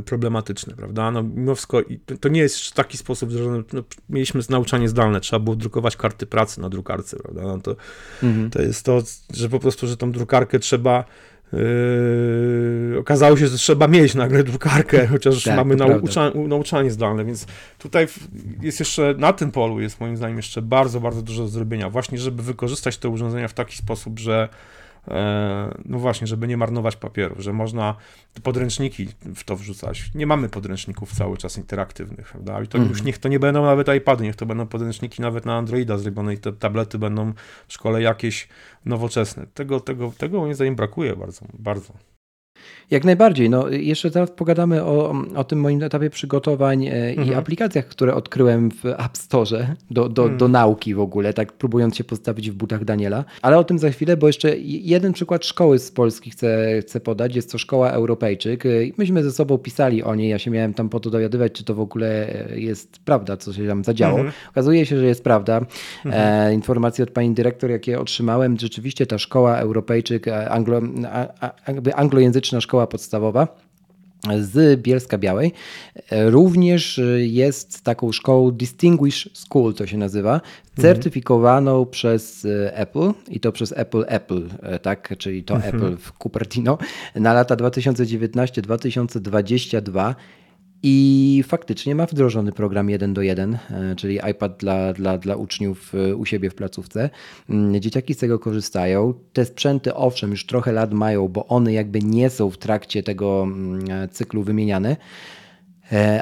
problematyczne, prawda? No, mimo wszystko to nie jest taki sposób, że no, mieliśmy nauczanie zdalne, trzeba było drukować karty pracy na drukarce, prawda? No to, mhm. to jest to, że po prostu, że tą drukarkę trzeba Yy, okazało się, że trzeba mieć nagle drukarkę, chociaż tak, mamy naucza, nauczanie zdalne, więc tutaj jest jeszcze, na tym polu jest moim zdaniem jeszcze bardzo, bardzo dużo do zrobienia, właśnie żeby wykorzystać te urządzenia w taki sposób, że E, no właśnie, żeby nie marnować papierów, że można podręczniki w to wrzucać. Nie mamy podręczników cały czas interaktywnych, prawda? I to mm. już niech to nie będą nawet iPady, niech to będą podręczniki nawet na Androida zrobione i te tablety będą w szkole jakieś nowoczesne. Tego, tego, tego moim zdaniem brakuje bardzo, bardzo. Jak najbardziej. No, jeszcze teraz pogadamy o, o tym moim etapie przygotowań e, Mhm. i aplikacjach, które odkryłem w App Store do, do, Mhm. do nauki w ogóle, tak próbując się postawić w butach Daniela. Ale o tym za chwilę, bo jeszcze jeden przykład szkoły z Polski chcę, chcę podać. Jest to szkoła Europejczyk. E, Myśmy ze sobą pisali o niej. Ja się miałem tam po to dowiadywać, czy to w ogóle e, jest prawda, co się tam zadziało. Mhm. Okazuje się, że jest prawda. E, informacje od pani dyrektor, jakie otrzymałem, rzeczywiście ta szkoła Europejczyk, anglo, a, a, jakby anglojęzyczna szkoła podstawowa z Bielska Białej, e, również e, jest taką szkołą Distinguished School, to się nazywa, certyfikowaną przez e, Apple i to przez Apple Apple, tak, czyli to Apple w Cupertino. Na lata 2019-2022 i faktycznie ma wdrożony program 1 do 1, e, czyli iPad dla, dla, dla uczniów e, u siebie w placówce. Mm, Dzieciaki z tego korzystają. Te sprzęty, owszem, już trochę lat mają, bo one jakby nie są w trakcie tego mm, e, cyklu wymieniane.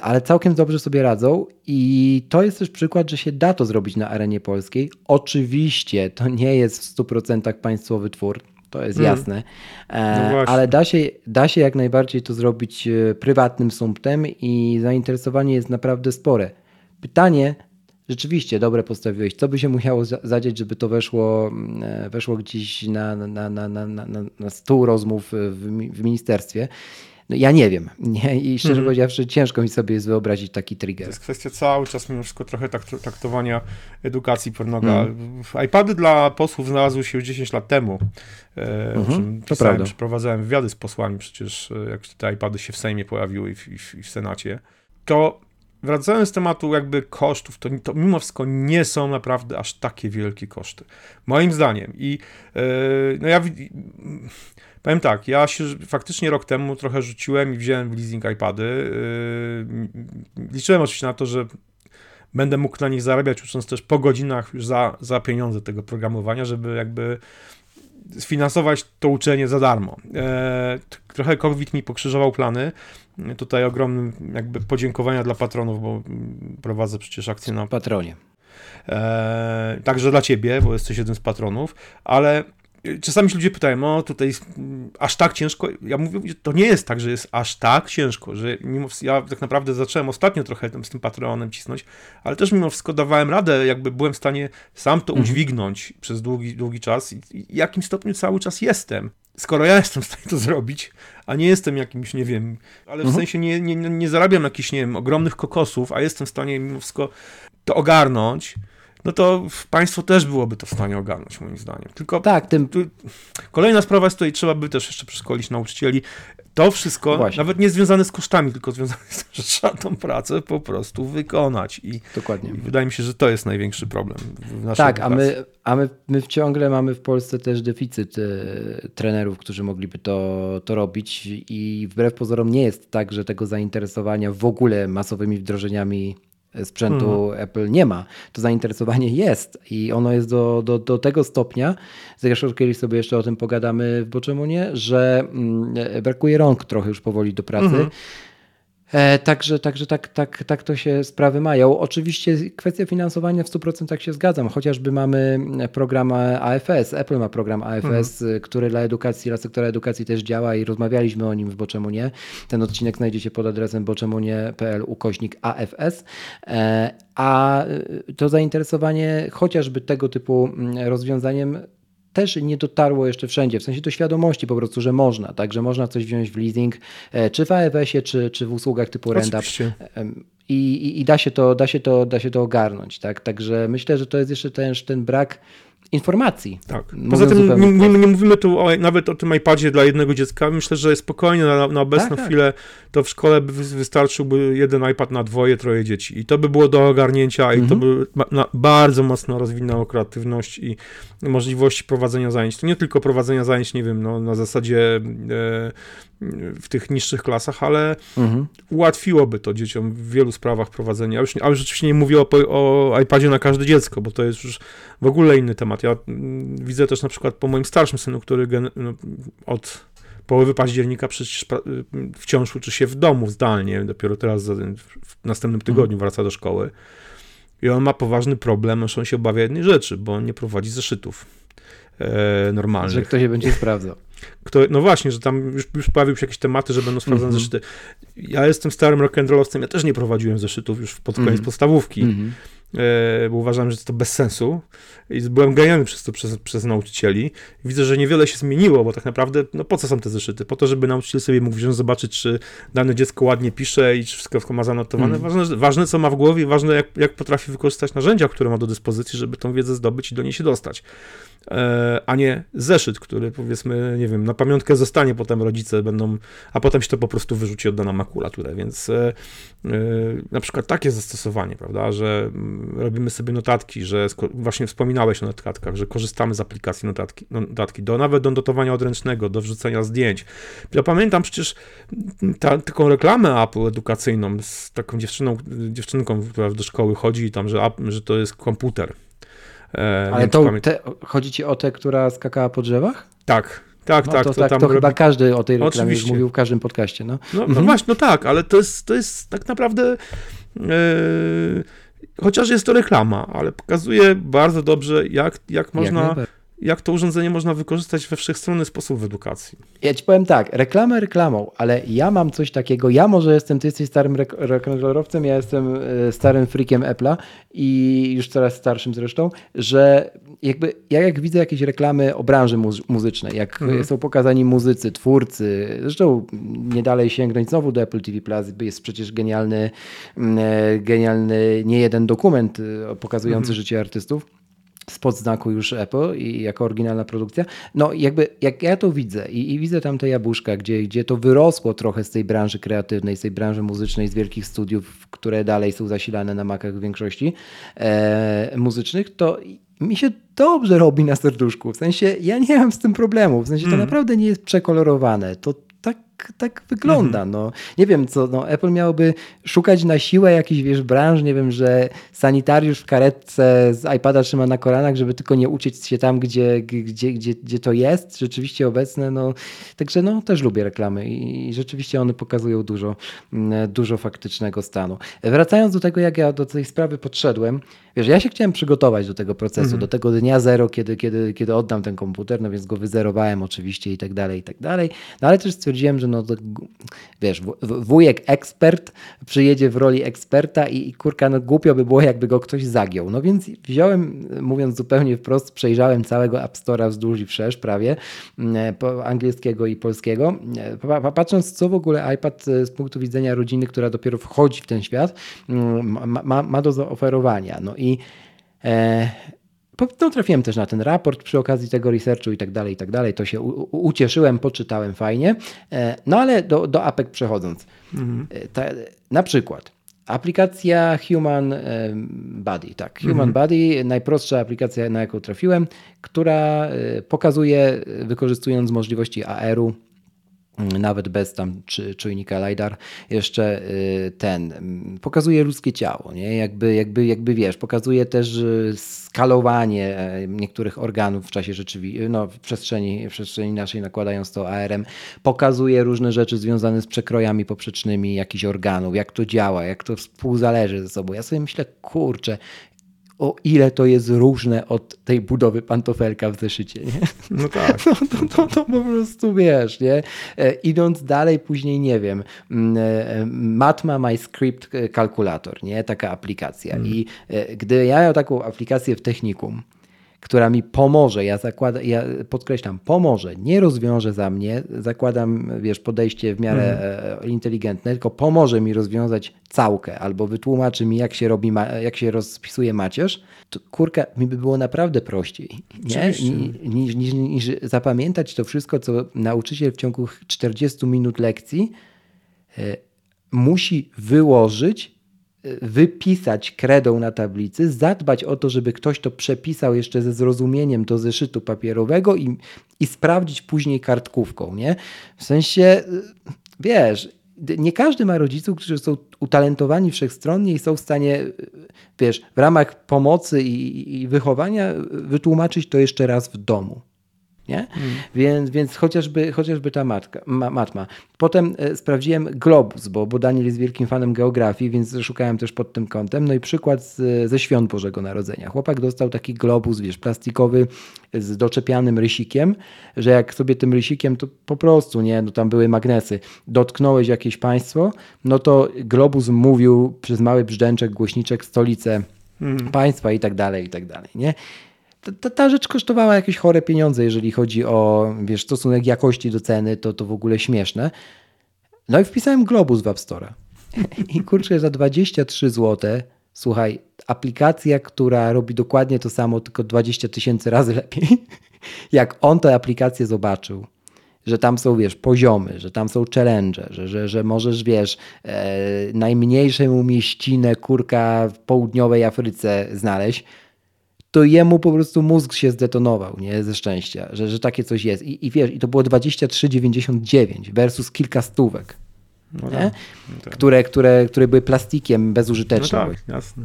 Ale całkiem dobrze sobie radzą i to jest też przykład, że się da to zrobić na arenie polskiej. Oczywiście to nie jest w 100% państwowy twór, to jest Mm. jasne, E, No ale da się, da się jak najbardziej to zrobić e, prywatnym sumptem i zainteresowanie jest naprawdę spore. Pytanie, rzeczywiście dobre postawiłeś, co by się musiało za- zadziać, żeby to weszło, mm, e, weszło gdzieś na, na, na, na, na, na, stół rozmów w, w ministerstwie. No, ja nie wiem nie? i szczerze Mhm. powiedziawszy ciężko mi sobie jest wyobrazić taki To trigger. jest kwestia cały czas mimo wszystko trochę tak, traktowania edukacji pewnego. Mm. iPady dla posłów znalazły się już 10 lat temu. E, o Mhm, czym to pisałem, prawda. przeprowadzałem wywiady z posłami przecież, e, jak te iPady się w Sejmie pojawiły i w, i w, i w Senacie. To wracając z tematu jakby kosztów, to, to mimo wszystko nie są naprawdę aż takie wielkie koszty. Moim zdaniem. I e, no ja powiem tak, ja się faktycznie rok temu trochę rzuciłem i wziąłem w leasing iPady. Yy, Liczyłem oczywiście na to, że będę mógł na nich zarabiać, ucząc też po godzinach już za, za pieniądze tego programowania, żeby jakby sfinansować to uczenie za darmo. T- trochę COVID mi pokrzyżował plany. Tutaj ogromnym jakby podziękowania dla patronów, bo prowadzę przecież akcję na Patronie. E, także dla ciebie, bo jesteś jednym z patronów, ale czasami się ludzie pytają, o tutaj mm, aż tak ciężko. Ja mówię, że to nie jest tak, że jest aż tak ciężko, że mimo ja tak naprawdę zacząłem ostatnio trochę z tym patronem cisnąć, ale też mimo wszystko dawałem radę, jakby byłem w stanie sam to udźwignąć przez długi, długi czas i, i w jakim stopniu cały czas jestem. Skoro ja jestem w stanie to zrobić, a nie jestem jakimś, nie wiem, ale w sensie nie, nie, nie zarabiam jakichś, nie wiem, ogromnych kokosów, a jestem w stanie mimo wszystko to ogarnąć, no to państwo też byłoby to w stanie ogarnąć, moim zdaniem. Tylko Tak, tym tu, kolejna sprawa jest tutaj, trzeba by też jeszcze przeszkolić nauczycieli. To wszystko, Właśnie. nawet nie związane z kosztami, tylko związane z tym, że trzeba tą pracę po prostu wykonać. I, dokładnie. i wydaje mi się, że to jest największy problem w naszej Tak, a my, a my, my ciągle mamy w Polsce też deficyt e, trenerów, którzy mogliby to, to robić i wbrew pozorom nie jest tak, że tego zainteresowania w ogóle masowymi wdrożeniami sprzętu Apple nie ma. To zainteresowanie jest i ono jest do, do, do tego stopnia, zresztą kiedyś sobie jeszcze o tym pogadamy w Boczemunie, że mm, brakuje rąk trochę już powoli do pracy. Mhm. E, także także tak, tak, tak to się sprawy mają. Oczywiście kwestia finansowania w 100% się zgadzam, chociażby mamy program AFS, Apple ma program AFS, y, który dla edukacji, dla sektora edukacji też działa i rozmawialiśmy o nim w Boczemu Nie. Ten odcinek znajdziecie pod adresem boczemunie.pl ukośnik AFS. E, a to zainteresowanie chociażby tego typu mm, rozwiązaniem też nie dotarło jeszcze wszędzie, w sensie do świadomości po prostu, że można, tak, że można coś wziąć w leasing, e, czy w AFS-ie, czy, czy w usługach typu. Em, i, i, i da, się to, da, się to, da się to ogarnąć, tak, także myślę, że to jest jeszcze też ten brak informacji. Tak. Poza tym nie, nie, nie mówimy tu o, nawet o tym iPadzie dla jednego dziecka. Myślę, że spokojnie na, na obecną Tak, tak. chwilę to w szkole by wy- wystarczyłby jeden iPad na dwoje, troje dzieci. I to by było do ogarnięcia i to Mhm. by na, bardzo mocno rozwinęło kreatywność i możliwości prowadzenia zajęć. To nie tylko prowadzenia zajęć, nie wiem, no, na zasadzie e, w tych niższych klasach, ale Mhm. ułatwiłoby to dzieciom w wielu sprawach prowadzenie. A już, a już rzeczywiście nie mówię o, o iPadzie na każde dziecko, bo to jest już w ogóle inny temat. Ja mm, widzę też na przykład po moim starszym synu, który no, od połowy października przecież y, wciąż uczy się w domu zdalnie, dopiero teraz w następnym tygodniu wraca do szkoły. I on ma poważny problem, że on się obawia jednej rzeczy, bo on nie prowadzi zeszytów e, normalnych. Że ktoś się będzie sprawdzał. Kto, no właśnie, że tam już, już pojawiły się jakieś tematy, że będą sprawdzane mm -hmm. zeszyty. Ja jestem starym rock'n'rollowcem, ja też nie prowadziłem zeszytów już pod koniec mm -hmm. podstawówki. Mm -hmm. E, bo uważałem, że to bez sensu i byłem genialny przez to przez, przez nauczycieli. Widzę, że niewiele się zmieniło, bo tak naprawdę, no po co są te zeszyty? Po to, żeby nauczyciel sobie mógł wziąć, zobaczyć, czy dane dziecko ładnie pisze i czy wszystko ma zanotowane. Mm. Ważne, ważne, co ma w głowie, ważne, jak, jak potrafi wykorzystać narzędzia, które ma do dyspozycji, żeby tą wiedzę zdobyć i do niej się dostać. E, a nie zeszyt, który powiedzmy, nie wiem, na pamiątkę zostanie, potem rodzice będą, a potem się to po prostu wyrzuci oddana makulaturę, więc e, e, na przykład takie zastosowanie, prawda, że mm, robimy sobie notatki, że właśnie wspominałeś o notatkach, że korzystamy z aplikacji notatki, no, notatki do nawet do notowania odręcznego, do wrzucenia zdjęć. Ja pamiętam przecież ta, taką reklamę Apple edukacyjną z taką dziewczyną, dziewczynką, która do szkoły chodzi i tam, że, że to jest komputer E, Ale to te, chodzi ci o tę, która skakała po drzewach? Tak, tak, no tak. To, to, tak, to chyba każdy o tej reklamie już mówił w każdym podcaście. No, no, no mhm. właśnie, no tak, ale to jest, to jest tak naprawdę. Yy, chociaż jest to reklama, ale pokazuje bardzo dobrze, jak, jak można. Jak jak to urządzenie można wykorzystać we wszechstronny sposób w edukacji. Ja ci powiem tak, reklamę reklamą, ale ja mam coś takiego, ja może jestem, ty jesteś starym rock'n'rollowcem, ja jestem e, starym freakiem Apple'a i już coraz starszym zresztą, że jakby ja jak widzę jakieś reklamy o branży muzycznej, jak mhm. są pokazani muzycy, twórcy, zresztą nie dalej sięgnąć znowu do Apple TV Plus, jest przecież genialny, mm, e, genialny nie jeden dokument e, pokazujący mhm. życie artystów spod znaku już Apple i jako oryginalna produkcja. No jakby jak ja to widzę i, i, widzę tam te jabłuszka, gdzie, gdzie to wyrosło trochę z tej branży kreatywnej, z tej branży muzycznej, z wielkich studiów, które dalej są zasilane na makach w większości e, muzycznych, to mi się dobrze robi na serduszku. W sensie ja nie mam z tym problemu. W sensie to mm. naprawdę nie jest przekolorowane. To tak wygląda. Mhm. No, nie wiem, co no, Apple miałoby szukać na siłę jakichś wiesz, branż, nie wiem, że sanitariusz w karetce z iPada trzyma na kolanach, żeby tylko nie uciec się tam, gdzie, gdzie, gdzie, gdzie to jest rzeczywiście obecne. No, także no, też lubię reklamy i rzeczywiście one pokazują dużo, mm, dużo faktycznego stanu. Wracając do tego, jak ja do tej sprawy podszedłem, wiesz, ja się chciałem przygotować do tego procesu, mhm. do tego dnia zero, kiedy, kiedy, kiedy oddam ten komputer, no więc go wyzerowałem oczywiście i tak dalej, i tak dalej. No ale też stwierdziłem, że no to, wiesz, wujek ekspert przyjedzie w roli eksperta i, i kurka, no głupio by było, jakby go ktoś zagiął. No więc wziąłem, mówiąc zupełnie wprost, przejrzałem całego App Store'a wzdłuż i wszerz prawie, mm, angielskiego i polskiego, patrząc co w ogóle iPad e, z punktu widzenia rodziny, która dopiero wchodzi w ten świat, mm, ma, ma do zaoferowania. No i e, no, trafiłem też na ten raport przy okazji tego researchu i tak dalej, i tak dalej. To się ucieszyłem, poczytałem fajnie. E, no ale do, do APEC przechodząc. Mhm. E, ta, na przykład aplikacja Human e, Body, tak. Human mhm. Body, najprostsza aplikacja, na jaką trafiłem, która pokazuje, wykorzystując możliwości AR-u, nawet bez tam czy, czujnika LiDAR, jeszcze y, ten pokazuje ludzkie ciało, nie? Jakby, jakby, jakby wiesz, pokazuje też y, skalowanie e, niektórych organów w czasie rzeczywistym, no, w przestrzeni, w przestrzeni naszej nakładając to ARM, pokazuje różne rzeczy związane z przekrojami poprzecznymi jakichś organów, jak to działa, jak to współzależy ze sobą. Ja sobie myślę, kurczę, o ile to jest różne od tej budowy pantofelka w zeszycie, nie? No tak. No, to, to, to po prostu wiesz, nie? E, idąc dalej, później nie wiem, mm, e, Matma My Script Calculator, nie? Taka aplikacja. Hmm. I e, gdy ja miałem taką aplikację w technikum, która mi pomoże, ja, zakładam, ja podkreślam, pomoże, nie rozwiąże za mnie, zakładam, wiesz, podejście w miarę mm. inteligentne, tylko pomoże mi rozwiązać całkę albo wytłumaczy mi, jak się robi, jak się rozpisuje macierz, to kurka, mi by było naprawdę prościej, nie? Niż, niż, niż zapamiętać to wszystko, co nauczyciel w ciągu 40 minut lekcji e, musi wyłożyć wypisać kredą na tablicy, zadbać o to, żeby ktoś to przepisał jeszcze ze zrozumieniem do zeszytu papierowego i, i sprawdzić później kartkówką, nie? W sensie, wiesz, nie każdy ma rodziców, którzy są utalentowani wszechstronnie i są w stanie, wiesz, w ramach pomocy i, i wychowania wytłumaczyć to jeszcze raz w domu. Nie? Mm. Więc, więc chociażby, chociażby ta matka, ma, matma. Potem e, sprawdziłem Globus, bo, bo Daniel jest wielkim fanem geografii, więc szukałem też pod tym kątem. No i przykład z, ze świąt Bożego Narodzenia. Chłopak dostał taki globus, wiesz, plastikowy z doczepianym rysikiem, że jak sobie tym rysikiem, to po prostu, nie, no tam były magnesy, dotknąłeś jakieś państwo, no to globus mówił przez mały brzęczek, głośniczek stolicę mm. państwa i tak dalej, i tak dalej, nie? Ta, ta, rzecz kosztowała jakieś chore pieniądze, jeżeli chodzi o wiesz, stosunek jakości do ceny, to, to w ogóle śmieszne. No i wpisałem Globus w App Store. I kurczę, za 23 zł, słuchaj, aplikacja, która robi dokładnie to samo, tylko 20 tysięcy razy lepiej. Jak on tę aplikację zobaczył, że tam są, wiesz, poziomy, że tam są challenge, że, że, że możesz, wiesz, e, najmniejszą mieścinę kurka w południowej Afryce znaleźć, to jemu po prostu mózg się zdetonował, nie, ze szczęścia, że, że takie coś jest. I, i wiesz, i to było 23,99 versus kilka stówek, no tak, no tak. Które, które, które były plastikiem bezużytecznym. No tak, jasne.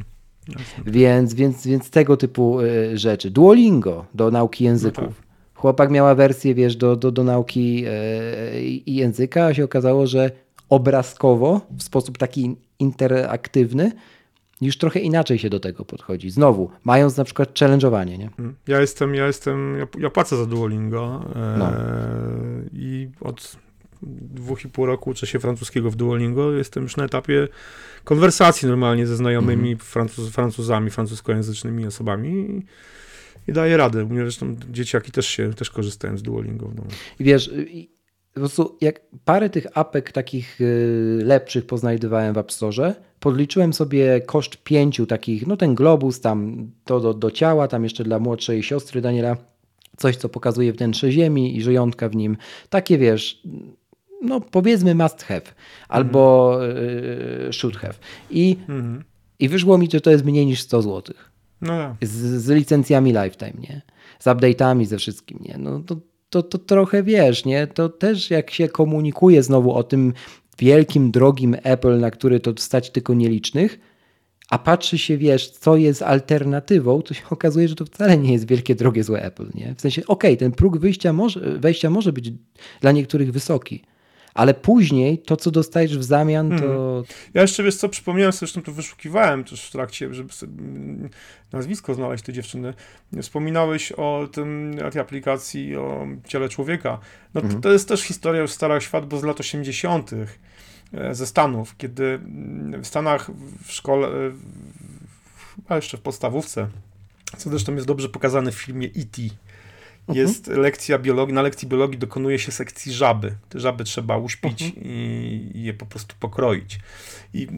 jasne. Więc, więc, więc tego typu y, rzeczy. Duolingo do nauki języków. No tak. Chłopak miała wersję, wiesz, do, do, do nauki y, i języka, a się okazało, że obrazkowo, w sposób taki interaktywny, już trochę inaczej się do tego podchodzi. Znowu, mając na przykład challenge'owanie, nie? Mm. Ja jestem, ja jestem, ja, ja płacę za Duolingo e, no. i od dwóch i pół roku uczę się francuskiego w Duolingo. Jestem już na etapie konwersacji normalnie ze znajomymi mm. Francuz, Francuzami, francuskojęzycznymi osobami i, daję radę. U mnie zresztą dzieciaki też się, też korzystają z Duolingo w domu. I wiesz, po prostu jak parę tych apek takich y, lepszych poznajdywałem w App Store, podliczyłem sobie koszt pięciu takich, no ten globus tam to do, do ciała, tam jeszcze dla młodszej siostry Daniela coś, co pokazuje wnętrze ziemi i żyjątka w nim. Takie wiesz, no powiedzmy must have albo mhm. should have. I, mhm. I wyszło mi, że to jest mniej niż 100 zł. No z, z licencjami lifetime, nie? Z update'ami, ze wszystkim, nie? No to to, to trochę wiesz, nie? To też jak się komunikuje znowu o tym wielkim, drogim Apple, na który to stać tylko nielicznych, a patrzy się, wiesz, co jest alternatywą, to się okazuje, że to wcale nie jest wielkie, drogie, złe Apple, nie? W sensie, okej, okay, ten próg wyjścia może, wejścia może być dla niektórych wysoki, ale później to, co dostajesz w zamian, to... Hmm. Ja jeszcze, wiesz co, przypomniałem sobie, zresztą to wyszukiwałem też w trakcie, żeby nazwisko znaleźć tej dziewczyny. Wspominałeś o tym, o tej aplikacji, o ciele człowieka. No to, to jest też historia już stara świat, bo z lat 80 e, ze Stanów, kiedy mm, w Stanach w szkole, a jeszcze w podstawówce, co zresztą jest dobrze pokazane w filmie E.T., Mhm. jest lekcja biologii, na lekcji biologii dokonuje się sekcji żaby. Te żaby trzeba uśpić mhm. i, je po prostu pokroić. I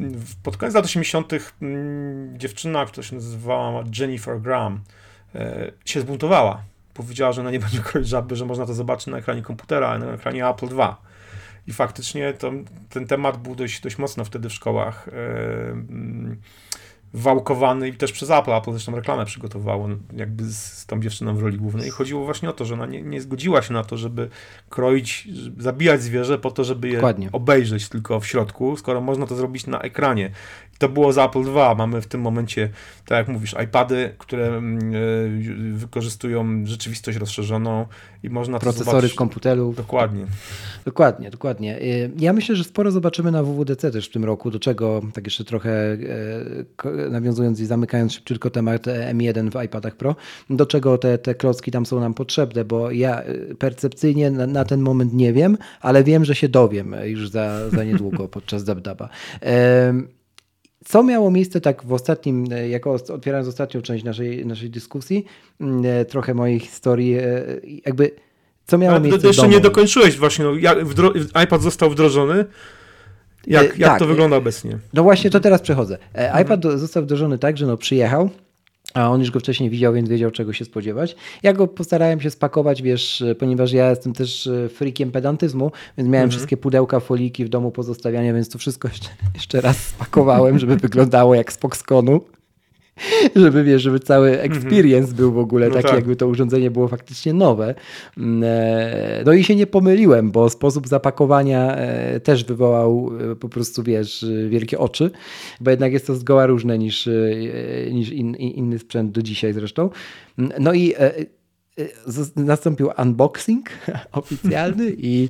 pod koniec lat 80. Mm, dziewczyna, która się nazywała Jennifer Graham, e, się zbuntowała. Powiedziała, że ona nie będzie kroić żaby, że można to zobaczyć na ekranie komputera, na ekranie Apple II. I faktycznie to, ten temat był dość, dość mocno wtedy w szkołach. Wałkowany i też przez Apple. Apple zresztą reklamę przygotowało jakby z, z tą dziewczyną w roli głównej. I chodziło właśnie o to, że ona nie, nie zgodziła się na to, żeby kroić, żeby zabijać zwierzę po to, żeby je Dokładnie. obejrzeć tylko w środku, skoro można to zrobić na ekranie. To było za Apple II. Mamy w tym momencie, tak jak mówisz, iPady, które y, wykorzystują rzeczywistość rozszerzoną i można Procesory z komputerów. Dokładnie. Dokładnie, dokładnie. Y, ja myślę, że sporo zobaczymy na WWDC też w tym roku, do czego tak jeszcze trochę y, nawiązując i zamykając szybciutko temat M1 w iPadach Pro, do czego te, te klocki tam są nam potrzebne, bo ja percepcyjnie na, na ten moment nie wiem, ale wiem, że się dowiem już za, za niedługo podczas DabDaba. Co miało miejsce tak w ostatnim, jako otwierając ostatnią część naszej, naszej dyskusji, trochę mojej historii, jakby co miało Ale miejsce Jeszcze nie dokończyłeś właśnie, no, jak iPad został wdrożony, jak, jak tak, to wygląda obecnie? No właśnie to teraz przechodzę. E, mhm. iPad został wdrożony tak, że no przyjechał, a on już go wcześniej widział, więc wiedział, czego się spodziewać. Ja go postarałem się spakować, wiesz, ponieważ ja jestem też e, freakiem pedantyzmu, więc miałem mhm. wszystkie pudełka, foliki w domu pozostawiania, więc to wszystko jeszcze, jeszcze raz spakowałem, żeby wyglądało jak z Foxconu. żeby wiesz, żeby cały mhm. experience był w ogóle no taki, tak. jakby to urządzenie było faktycznie nowe. Mm, e, no i się nie pomyliłem, bo sposób zapakowania e, też wywołał e, po prostu, wiesz, wielkie oczy, bo jednak jest to zgoła różne niż, niż in, inny sprzęt do dzisiaj zresztą. Mm, no i nastąpił unboxing oficjalny i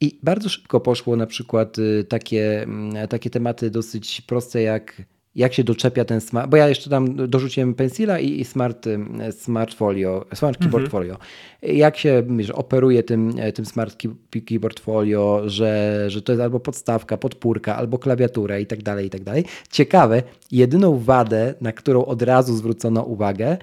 i bardzo szybko poszło na przykład takie, mm, takie tematy dosyć proste jak jak się doczepia ten smart, bo ja jeszcze tam dorzuciłem Pencila i, i smart, smart Folio, Smart Keyboard mhm. Folio. Jak się wiesz, operuje tym, tym Smart Keyboard Folio, że, że to jest albo podstawka, podpórka, albo klawiatura i tak dalej, i tak dalej. Ciekawe, jedyną wadę, na którą od razu zwrócono uwagę,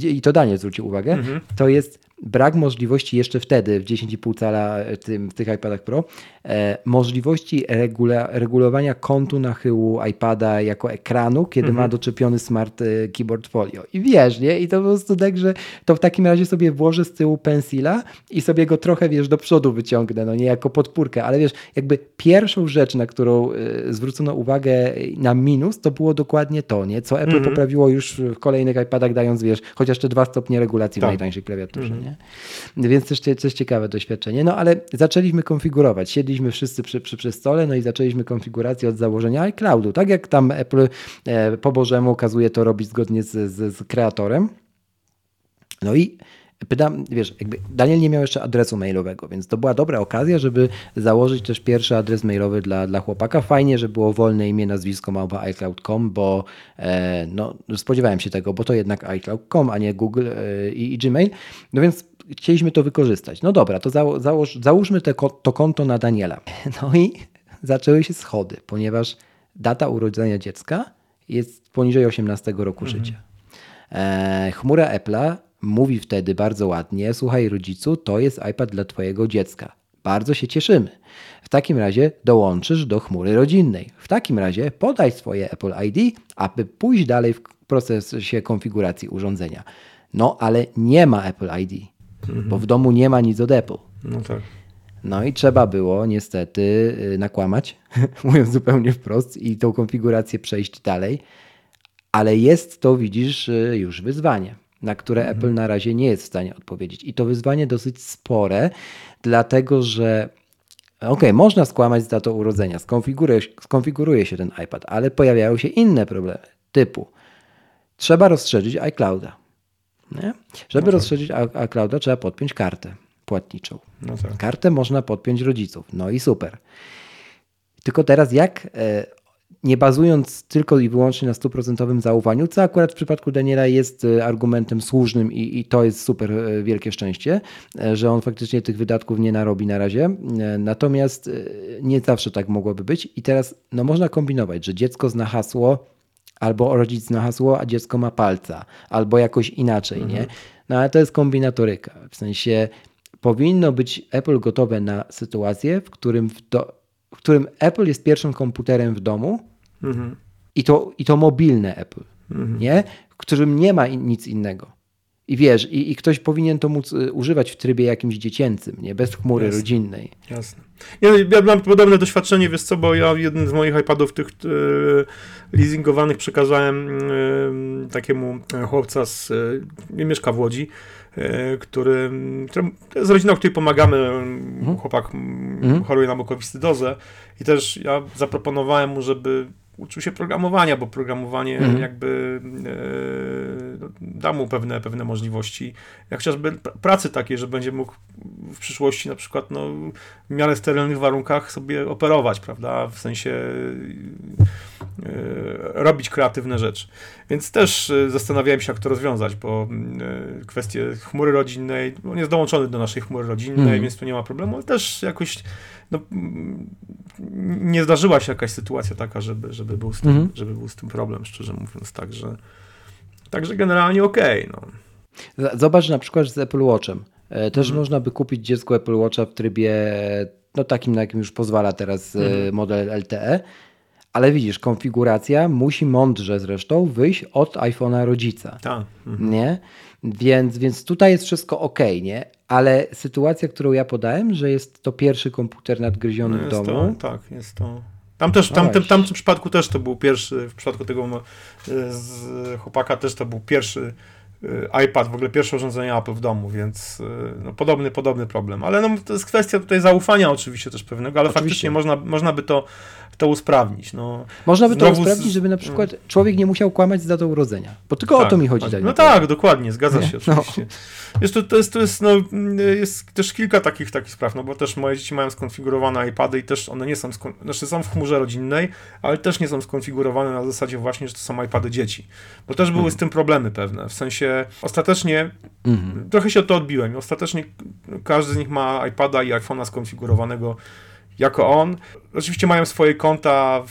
i to Daniel zwrócił uwagę, mhm. to jest brak możliwości jeszcze wtedy w 10,5 cala e, tym, w tych iPadach Pro, e, możliwości regula, regulowania kątu nachyłu iPada jako ekranu, kiedy mhm. ma doczepiony smart e, keyboard folio. I wiesz, nie? I to po prostu tak, że to w takim razie sobie włożę z tyłu pensila i sobie go trochę, wiesz, do przodu wyciągnę, no nie jako podpórkę, ale wiesz, jakby pierwszą rzecz, na którą y, zwrócono uwagę na minus, to było dokładnie to, nie? Co Apple mhm. poprawiło już w kolejnych iPadach, dając, wiesz, chociaż te dwa stopnie regulacji tak. w najtańszej klawiaturze, mhm. Nie? Więc też coś ciekawe doświadczenie. No ale zaczęliśmy konfigurować. Siedliśmy wszyscy przy, przy, przy stole, no i zaczęliśmy konfigurację od założenia iCloudu. Tak jak tam Apple e, po Bożemu kazuje to robić zgodnie z, z, z kreatorem. No i Pytam, wiesz, Daniel nie miał jeszcze adresu mailowego, więc to była dobra okazja, żeby założyć też pierwszy adres mailowy dla, dla chłopaka. Fajnie, że było wolne imię, nazwisko małpa iCloud.com, bo e, no, spodziewałem się tego, bo to jednak iCloud.com, a nie Google e, i, i, Gmail. No więc chcieliśmy to wykorzystać. No dobra, to zało, założ, załóżmy te, to konto na Daniela. No i zaczęły się schody, ponieważ data urodzenia dziecka jest poniżej 18 roku mhm. życia. E, chmura Apple'a mówi wtedy bardzo ładnie: Słuchaj, rodzicu, to jest iPad dla Twojego dziecka. Bardzo się cieszymy. W takim razie dołączysz do chmury rodzinnej. W takim razie podaj swoje Apple ID, aby pójść dalej w procesie konfiguracji urządzenia. No ale nie ma Apple ID, mhm. bo w domu nie ma nic od Apple. No tak. No i trzeba było niestety y, nakłamać, mówiąc zupełnie wprost, i tą konfigurację przejść dalej. Ale jest to, widzisz, y, już wyzwanie na które mhm. Apple na razie nie jest w stanie odpowiedzieć. I to wyzwanie dosyć spore, dlatego że ok, można skłamać z datą urodzenia, skonfiguruje, skonfiguruje się ten iPad, ale pojawiają się inne problemy, typu trzeba rozszerzyć iClouda. Nie? Żeby no tak. rozszerzyć iClouda trzeba podpiąć kartę płatniczą. No tak. Kartę można podpiąć rodziców, no i super. Tylko teraz jak e, nie bazując tylko i wyłącznie na stuprocentowym zaufaniu, co akurat w przypadku Daniela jest e, argumentem słusznym i, i, to jest super e, wielkie szczęście, e, że on faktycznie tych wydatków nie narobi na razie. Natomiast nie zawsze tak mogłoby być i teraz no, można kombinować, że dziecko zna hasło albo rodzic zna hasło, a dziecko ma palca, albo jakoś inaczej, mhm. nie? No ale to jest kombinatoryka. W sensie powinno być Apple gotowe na sytuację, w którym w do, w którym Apple jest pierwszym komputerem w domu mhm. i, to, i to mobilne Apple, mhm. nie? w którym nie ma in, nic innego. I wiesz, i, i, ktoś powinien to móc y, używać w trybie jakimś dziecięcym, nie? Bez chmury Jasne. rodzinnej. Jasne. Ja, ja mam podobne doświadczenie, wiesz co, bo ja jeden z moich iPadów tych e, leasingowanych przekazałem e, takiemu chłopca z, e, mieszka w Łodzi, E, który, który z rodziną, której pomagamy, mhm. chłopak mhm. choruje na mukowiscydozę i też ja zaproponowałem mu, żeby uczył się programowania, bo programowanie mhm. jakby e, no, da mu pewne, pewne możliwości, jak chociażby pracy takiej, że będzie mógł w przyszłości na przykład no, w miarę sterylnych warunkach sobie operować, prawda, w sensie e, robić kreatywne rzeczy. Więc też e, zastanawiałem się, jak to rozwiązać, bo e, kwestie chmury rodzinnej, on jest dołączony do naszej chmury rodzinnej, mhm. więc tu nie ma problemu, ale też jakoś no, nie zdarzyła się jakaś sytuacja taka, żeby, żeby, był, z tym, mhm. żeby był z tym problem, szczerze mówiąc, także, także generalnie okej. Okay, no. Zobacz na przykład z Apple Watchem. E, też mhm. można by kupić dziecku Apple Watcha w trybie no takim, na jakim już pozwala teraz e, mhm. model LTE, ale widzisz, konfiguracja musi mądrze zresztą wyjść od iPhone'a rodzica. Tak. Mhm. Nie? Więc, więc tutaj jest wszystko ok, nie? Ale sytuacja, którą ja podałem, że jest to pierwszy komputer nadgryziony no w domu. To, tak, jest to. Tam też, tam, tam, tam w przypadku też to był pierwszy, w przypadku tego no, z chłopaka też to był pierwszy y, iPad, w ogóle pierwsze urządzenie Apple w domu, więc y, no, podobny, podobny problem. Ale no, to jest kwestia tutaj zaufania oczywiście też pewnego, ale oczywiście. faktycznie można, można by to to usprawnić. No, Można by to usprawnić, żeby na przykład człowiek nie musiał kłamać z datą urodzenia. Bo tylko tak, o to mi chodzi. Tak, no tak, dokładnie, zgadza się no. oczywiście. No. Jest, to, to, jest, to jest, no, jest też kilka takich, takich spraw, no bo też moje dzieci mają skonfigurowane iPady i też one nie są, znaczy są w chmurze rodzinnej, ale też nie są skonfigurowane na zasadzie właśnie, że to są iPady dzieci. Bo też były mhm. z tym problemy pewne, w sensie ostatecznie mhm. trochę się o to odbiłem. Ostatecznie każdy z nich ma iPada i iPhone'a skonfigurowanego jako on. Oczywiście mają swoje konta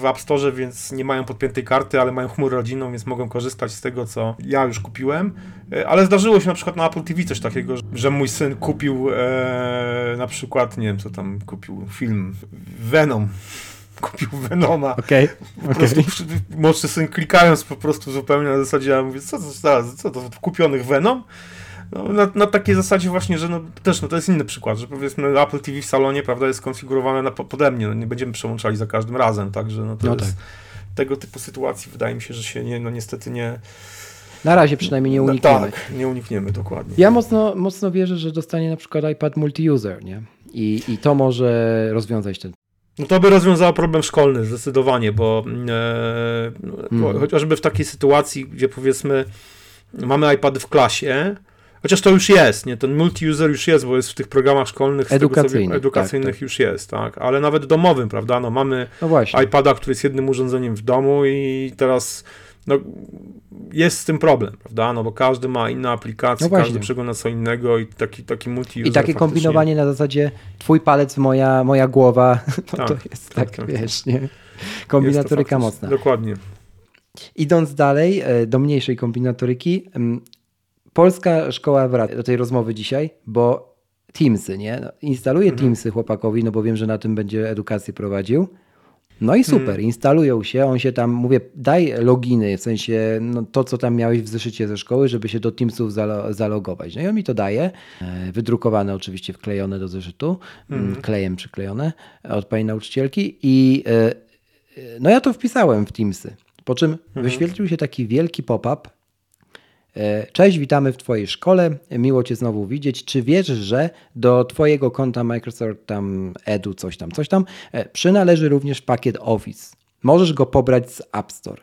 w App Store, więc nie mają podpiętej karty, ale mają chmurę rodzinną, więc mogą korzystać z tego, co ja już kupiłem. E, ale zdarzyło się na przykład na Apple TV coś takiego, że mój syn kupił e, na przykład, nie wiem co tam kupił, film Venom kupił Venoma. Okej. Okay. okay. Młodszy syn klikając po prostu zupełnie na zasadzie, ja mówię, co to, co to kupionych Venom? No, na, na, takiej zasadzie właśnie, że no, też no, to jest inny przykład, że powiedzmy Apple TV w salonie prawda, jest skonfigurowane na, pode mnie, no, nie będziemy przełączali za każdym razem, także no, to no jest tak. tego typu sytuacji wydaje mi się, że się nie, no niestety nie... Na razie przynajmniej nie no, unikniemy. tak, nie unikniemy, dokładnie. Ja mocno, mocno wierzę, że dostanie na przykład iPad multi-user, nie? I, I to może rozwiązać ten no to by rozwiązało problem szkolny zdecydowanie, bo e, mm. chociażby w takiej sytuacji, gdzie powiedzmy mamy iPady w klasie, Chociaż to już jest, nie? Ten multi-user już jest, bo jest w tych programach szkolnych edukacyjnych, sobie, edukacyjnych tak, tak. już jest, tak? Ale nawet domowym, prawda? No mamy no iPada, który jest jednym urządzeniem w domu i teraz no, jest z tym problem, prawda? No bo każdy ma inne aplikacje, no każdy przegląda co innego i taki, taki multi-user I takie kombinowanie na zasadzie twój palec, moja, moja głowa, no tak, to jest tak, tak, tak wiesz, nie? Kombinatoryka mocna. Dokładnie. Idąc dalej e, do mniejszej kombinatoryki, polska szkoła wraca do tej rozmowy dzisiaj, bo Teamsy, nie? No, instaluję mhm. Teamsy chłopakowi, no bo wiem, że na tym będzie edukację prowadził. No i super, mhm. instalują się, on się tam, mówię, daj loginy, w sensie no, to, co tam miałeś w zeszycie ze szkoły, żeby się do Teamsów zalo zalogować. No i on mi to daje, e, wydrukowane oczywiście, wklejone do zeszytu, mm, mhm. klejem przyklejone od pani nauczycielki i e, e, no ja to wpisałem w Teamsy, po czym mhm. wyświetlił się taki wielki pop-up, cześć, witamy w Twojej szkole. Miło Cię znowu widzieć. Czy wiesz, że do Twojego konta Microsoft tam Edu, coś tam, coś tam, e, przynależy również pakiet Office. Możesz go pobrać z App Store.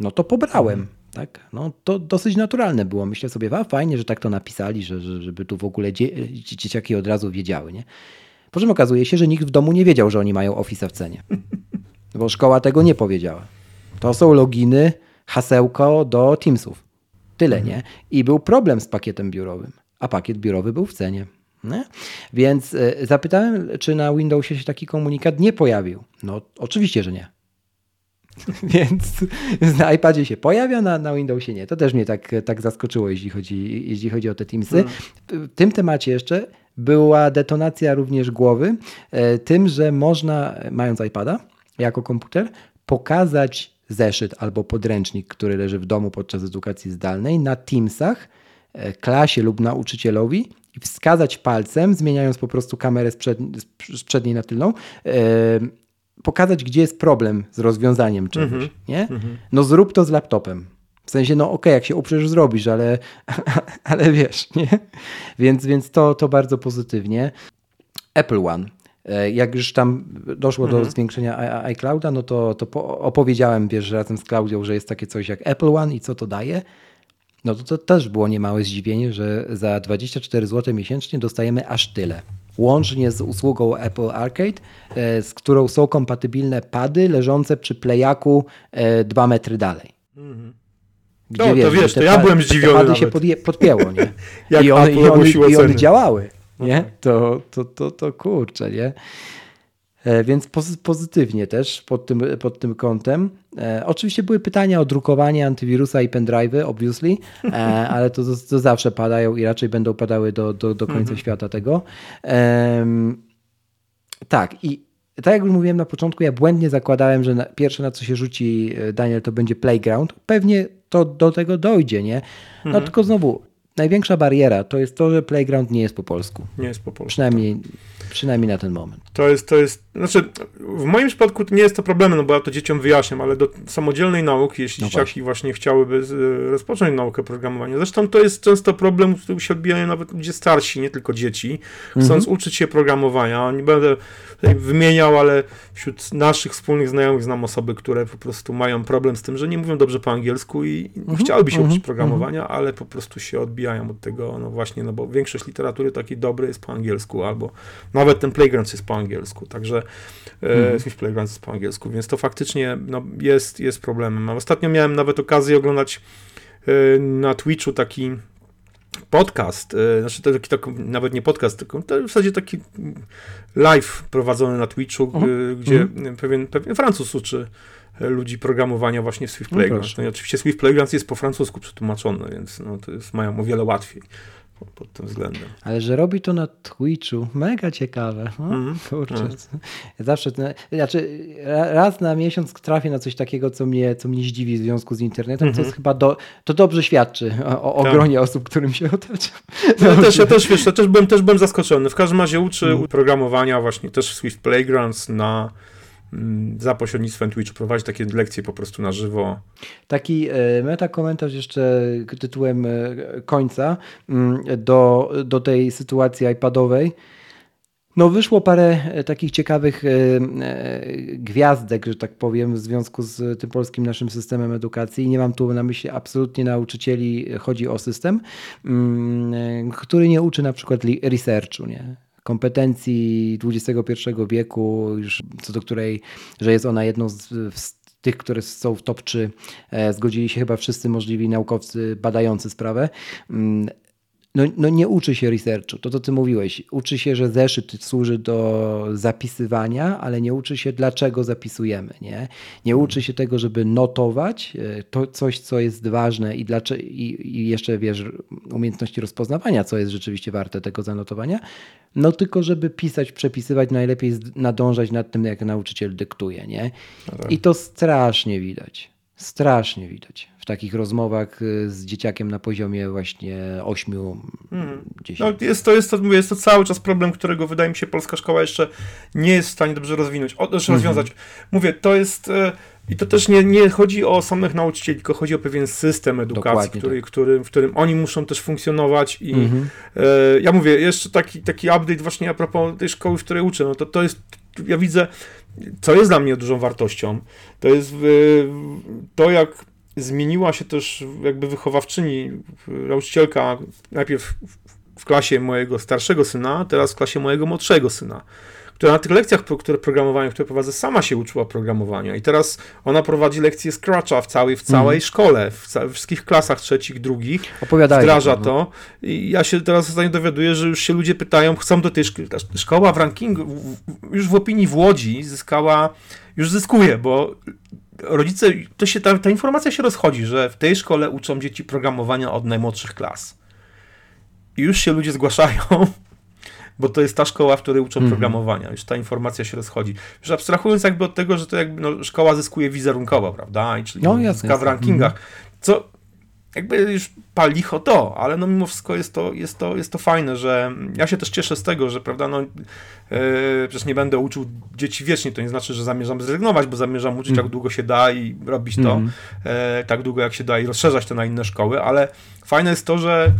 No to pobrałem. Tak? No, to dosyć naturalne było. Myślę sobie, a fajnie, że tak to napisali, że, żeby tu w ogóle dzie dzieciaki od razu wiedziały. Nie? Po czym okazuje się, że nikt w domu nie wiedział, że oni mają Office w cenie. Bo szkoła tego nie powiedziała. To są loginy, hasełko do Teamsów. Tyle, mhm. nie? I był problem z pakietem biurowym, a pakiet biurowy był w cenie. Nie? Więc y, zapytałem, czy na Windowsie się taki komunikat nie pojawił. No, oczywiście, że nie. Więc na iPadzie się pojawia, na, na Windowsie nie. To też mnie tak, tak zaskoczyło, jeśli chodzi, jeśli chodzi o te Teamsy. Mhm. W tym temacie jeszcze była detonacja również głowy e, tym, że można, mając iPada jako komputer, pokazać zeszyt albo podręcznik, który leży w domu podczas edukacji zdalnej, na Teamsach, e, klasie lub nauczycielowi i wskazać palcem, zmieniając po prostu kamerę z, przed, z przedniej na tylną, e, pokazać, gdzie jest problem z rozwiązaniem czegoś. Mm -hmm. nie? Mm -hmm. No zrób to z laptopem. W sensie, no okej, okay, jak się uprzesz, zrobisz, ale, ale wiesz, nie? Więc, więc to, to bardzo pozytywnie. Apple One. E, jak już tam doszło mhm. do zwiększenia iClouda, no to, to opowiedziałem, wiesz, razem z Klaudią, że jest takie coś jak Apple One i co to daje. No to, to też było niemałe zdziwienie, że za 24 zł miesięcznie dostajemy aż tyle. Łącznie z usługą Apple Arcade, e, z którą są kompatybilne pady leżące przy playaku 2 e, metry dalej. Mhm. Gdzie, no, wiesz, to wiesz, to ja byłem zdziwiony. Te pady się podje, podpięło, nie? I, one, i, one, i one działały. Nie? To, to, to, to kurczę, nie? E, więc pozytywnie też pod tym, pod tym kątem. E, oczywiście były pytania o drukowanie antywirusa i pendrive'y, obviously, e, ale to, to, zawsze padają i raczej będą padały do, do, do końca mhm. świata tego. tak, i tak jak już mówiłem na początku, ja błędnie zakładałem, że na, pierwsze na co się rzuci Daniel to będzie playground. Pewnie to do tego dojdzie, nie? No mhm. tylko znowu, największa bariera to jest to, że Playground nie jest po polsku. Nie jest po polsku. Przynajmniej, przynajmniej na ten moment. To jest, to jest znaczy, w moim przypadku nie jest to problemem, no bo ja to dzieciom wyjaśniam, ale do samodzielnej nauki, jeśli no dzieciaki właśnie. chciałyby z, rozpocząć naukę programowania, zresztą to jest często problem, który się odbijają nawet ludzie starsi, nie tylko dzieci, chcąc mhm. uczyć się programowania. Nie będę wymieniał, ale wśród naszych wspólnych znajomych znam osoby, które po prostu mają problem z tym, że nie mówią dobrze po angielsku i mhm. chciałyby się uczyć mhm. programowania, mhm. ale po prostu się odbijają od tego, no właśnie, no bo większość literatury takiej dobrej jest po angielsku, albo nawet ten Playground jest po angielsku, także e, mhm. Swift Playground jest po angielsku, więc to faktycznie no, jest, jest problemem. Ostatnio miałem nawet okazję oglądać e, na Twitchu taki podcast, e, znaczy to taki, taki, nawet nie podcast, tylko w zasadzie taki live prowadzony na Twitchu, -huh. gdzie -huh. pewien, pewien Francuz uczy ludzi programowania właśnie w Swift Playground. No, no i oczywiście Swift Playground jest po francusku przetłumaczony, więc no, to jest, mają o wiele łatwiej pod tym względem. Ale że robi to na Twitchu, mega ciekawe. No, mm, kurczę. Mm. Zawsze, znaczy raz na miesiąc trafię na coś takiego, co mnie, co mnie zdziwi w związku z internetem, mm -hmm. co mhm. chyba do, to dobrze świadczy o, o tak. gronie osób, którym się otacza. No, ja, też, ja też, wiesz, ja też byłem, też byłem zaskoczony. W każdym razie uczy mm. programowania właśnie też Swift Playgrounds na za pośrednictwem Twitch prowadzić takie lekcje po prostu na żywo. Taki e, meta komentarz jeszcze tytułem e, końca mm, do, do tej sytuacji iPadowej. No wyszło parę e, takich ciekawych gwiazdek, że tak powiem, w związku z tym polskim naszym systemem edukacji. Nie mam tu na myśli absolutnie nauczycieli, chodzi o system, mm, który nie uczy na przykład researchu, nie? Kompetencji XXI wieku, już co do której, że jest ona jedną z, z tych, które są w top 3, e, zgodzili się chyba wszyscy możliwi naukowcy badający sprawę. No, no nie uczy się researchu, to co ty mówiłeś. Uczy się, że zeszyt służy do zapisywania, ale nie uczy się, dlaczego zapisujemy. Nie, nie uczy się tego, żeby notować e, to coś, co jest ważne i, dlaczego, i, i jeszcze wiesz, umiejętności rozpoznawania, co jest rzeczywiście warte tego zanotowania. No tylko, żeby pisać, przepisywać, najlepiej nadążać nad tym, jak nauczyciel dyktuje. Nie? No tak. I to strasznie widać. Strasznie widać takich rozmowach y, z dzieciakiem na poziomie właśnie 8, hmm. 10. No jest, to, jest, to, mówię, jest to cały czas problem, którego wydaje mi się polska szkoła jeszcze nie jest w stanie dobrze rozwinąć, o, mhm. rozwiązać. Mówię, to jest... E, I to też nie, nie chodzi o samych nauczycieli, tylko chodzi o pewien system edukacji, który, tak. który, w którym oni muszą też funkcjonować. I mhm. e, ja mówię, jeszcze taki, taki update właśnie a propos tej szkoły, w której uczę, no to, to jest, ja widzę, co jest dla mnie dużą wartością, to jest to, jak zmieniła się też jakby wychowawczyni, nauczycielka, najpierw w klasie mojego starszego syna, teraz w klasie mojego młodszego syna która na tych lekcjach, które programowania, które prowadzę, sama się uczyła programowania. I teraz ona prowadzi lekcje Scratcha w całej, w całej mm. szkole, w, ca- w, wszystkich klasach trzecich, drugich, Opowiadaj wdraża to, to. I ja się teraz ostatnio dowiaduję, że już się ludzie pytają, chcą do tej szkoły, szkoła w rankingu, już w opinii w Łodzi zyskała, już zyskuje, bo rodzice, to się, ta, ta informacja się rozchodzi, że w tej szkole uczą dzieci programowania od najmłodszych klas. I już się ludzie zgłaszają bo to jest ta szkoła, w której uczą mm. programowania. Już ta informacja się rozchodzi. Już abstrahując jakby od tego, że to jakby no, szkoła zyskuje wizerunkowo, prawda? I czyli no, jasne, w rankingach. Mm. Co jakby już palicho to, ale no mimo wszystko jest to, jest to, jest to fajne, że ja się też cieszę z tego, że prawda, no yy, przecież nie będę uczył dzieci wiecznie, to nie znaczy, że zamierzam zrezygnować, bo zamierzam uczyć mm. jak długo się da i robić to mm. yy, tak długo jak się da i rozszerzać to na inne szkoły, ale fajne jest to, że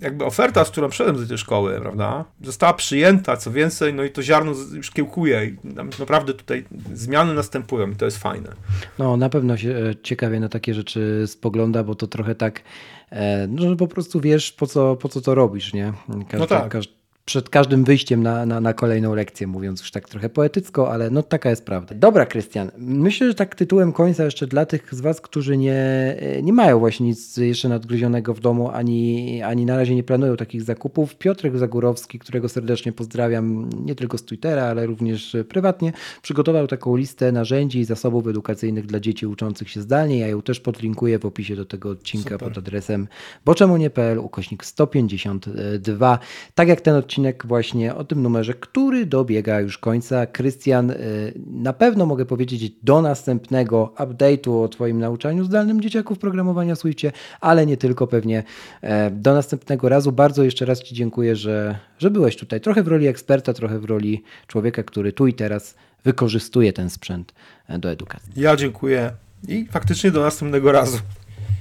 jakby oferta, z którą wszedłem do tej szkoły, prawda, została przyjęta, co więcej, no i to ziarno już kiełkuje i naprawdę tutaj zmiany następują i to jest fajne. No, na pewno się e, ciekawie na takie rzeczy spogląda, bo to trochę tak, e, no, że po prostu wiesz, po co, po co to robisz, nie? Każdy, no tak. Każdy, przed każdym wyjściem na, na, na, kolejną lekcję, mówiąc już tak trochę poetycko, ale no taka jest prawda. Dobra, Krystian, myślę, że tak tytułem końca jeszcze dla tych z Was, którzy nie, nie mają właśnie nic jeszcze nadgryzionego w domu, ani, ani na razie nie planują takich zakupów. Piotrek Zagórowski, którego serdecznie pozdrawiam, nie tylko z Twittera, ale również prywatnie, przygotował taką listę narzędzi i zasobów edukacyjnych dla dzieci uczących się zdalnie. Ja ją też podlinkuję w opisie do tego odcinka Super. pod adresem boczemunie.pl ukośnik 152. Tak jak ten odcinek odcinek właśnie o tym numerze, który dobiega już końca. Krystian, y, na pewno mogę powiedzieć do następnego update'u o Twoim nauczaniu zdalnym dzieciaków programowania Swiftie, ale nie tylko pewnie e, do następnego razu. Bardzo jeszcze raz Ci dziękuję, że, że byłeś tutaj. Trochę w roli eksperta, trochę w roli człowieka, który tu i teraz wykorzystuje ten sprzęt e, do edukacji. Ja dziękuję i faktycznie do następnego razu.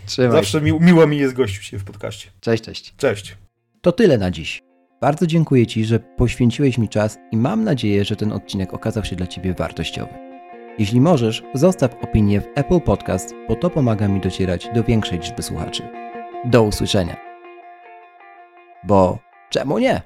Trzymaj. Zawsze mi, miło mi jest gościć się w podcaście. Cześć, cześć. Cześć. To tyle na dziś. Bardzo dziękuję Ci, że poświęciłeś mi czas i mam nadzieję, że ten odcinek okazał się dla Ciebie wartościowy. Jeśli możesz, zostaw opinię w Apple Podcast, bo to pomaga mi docierać do większej liczby słuchaczy. Do usłyszenia. Bo czemu nie?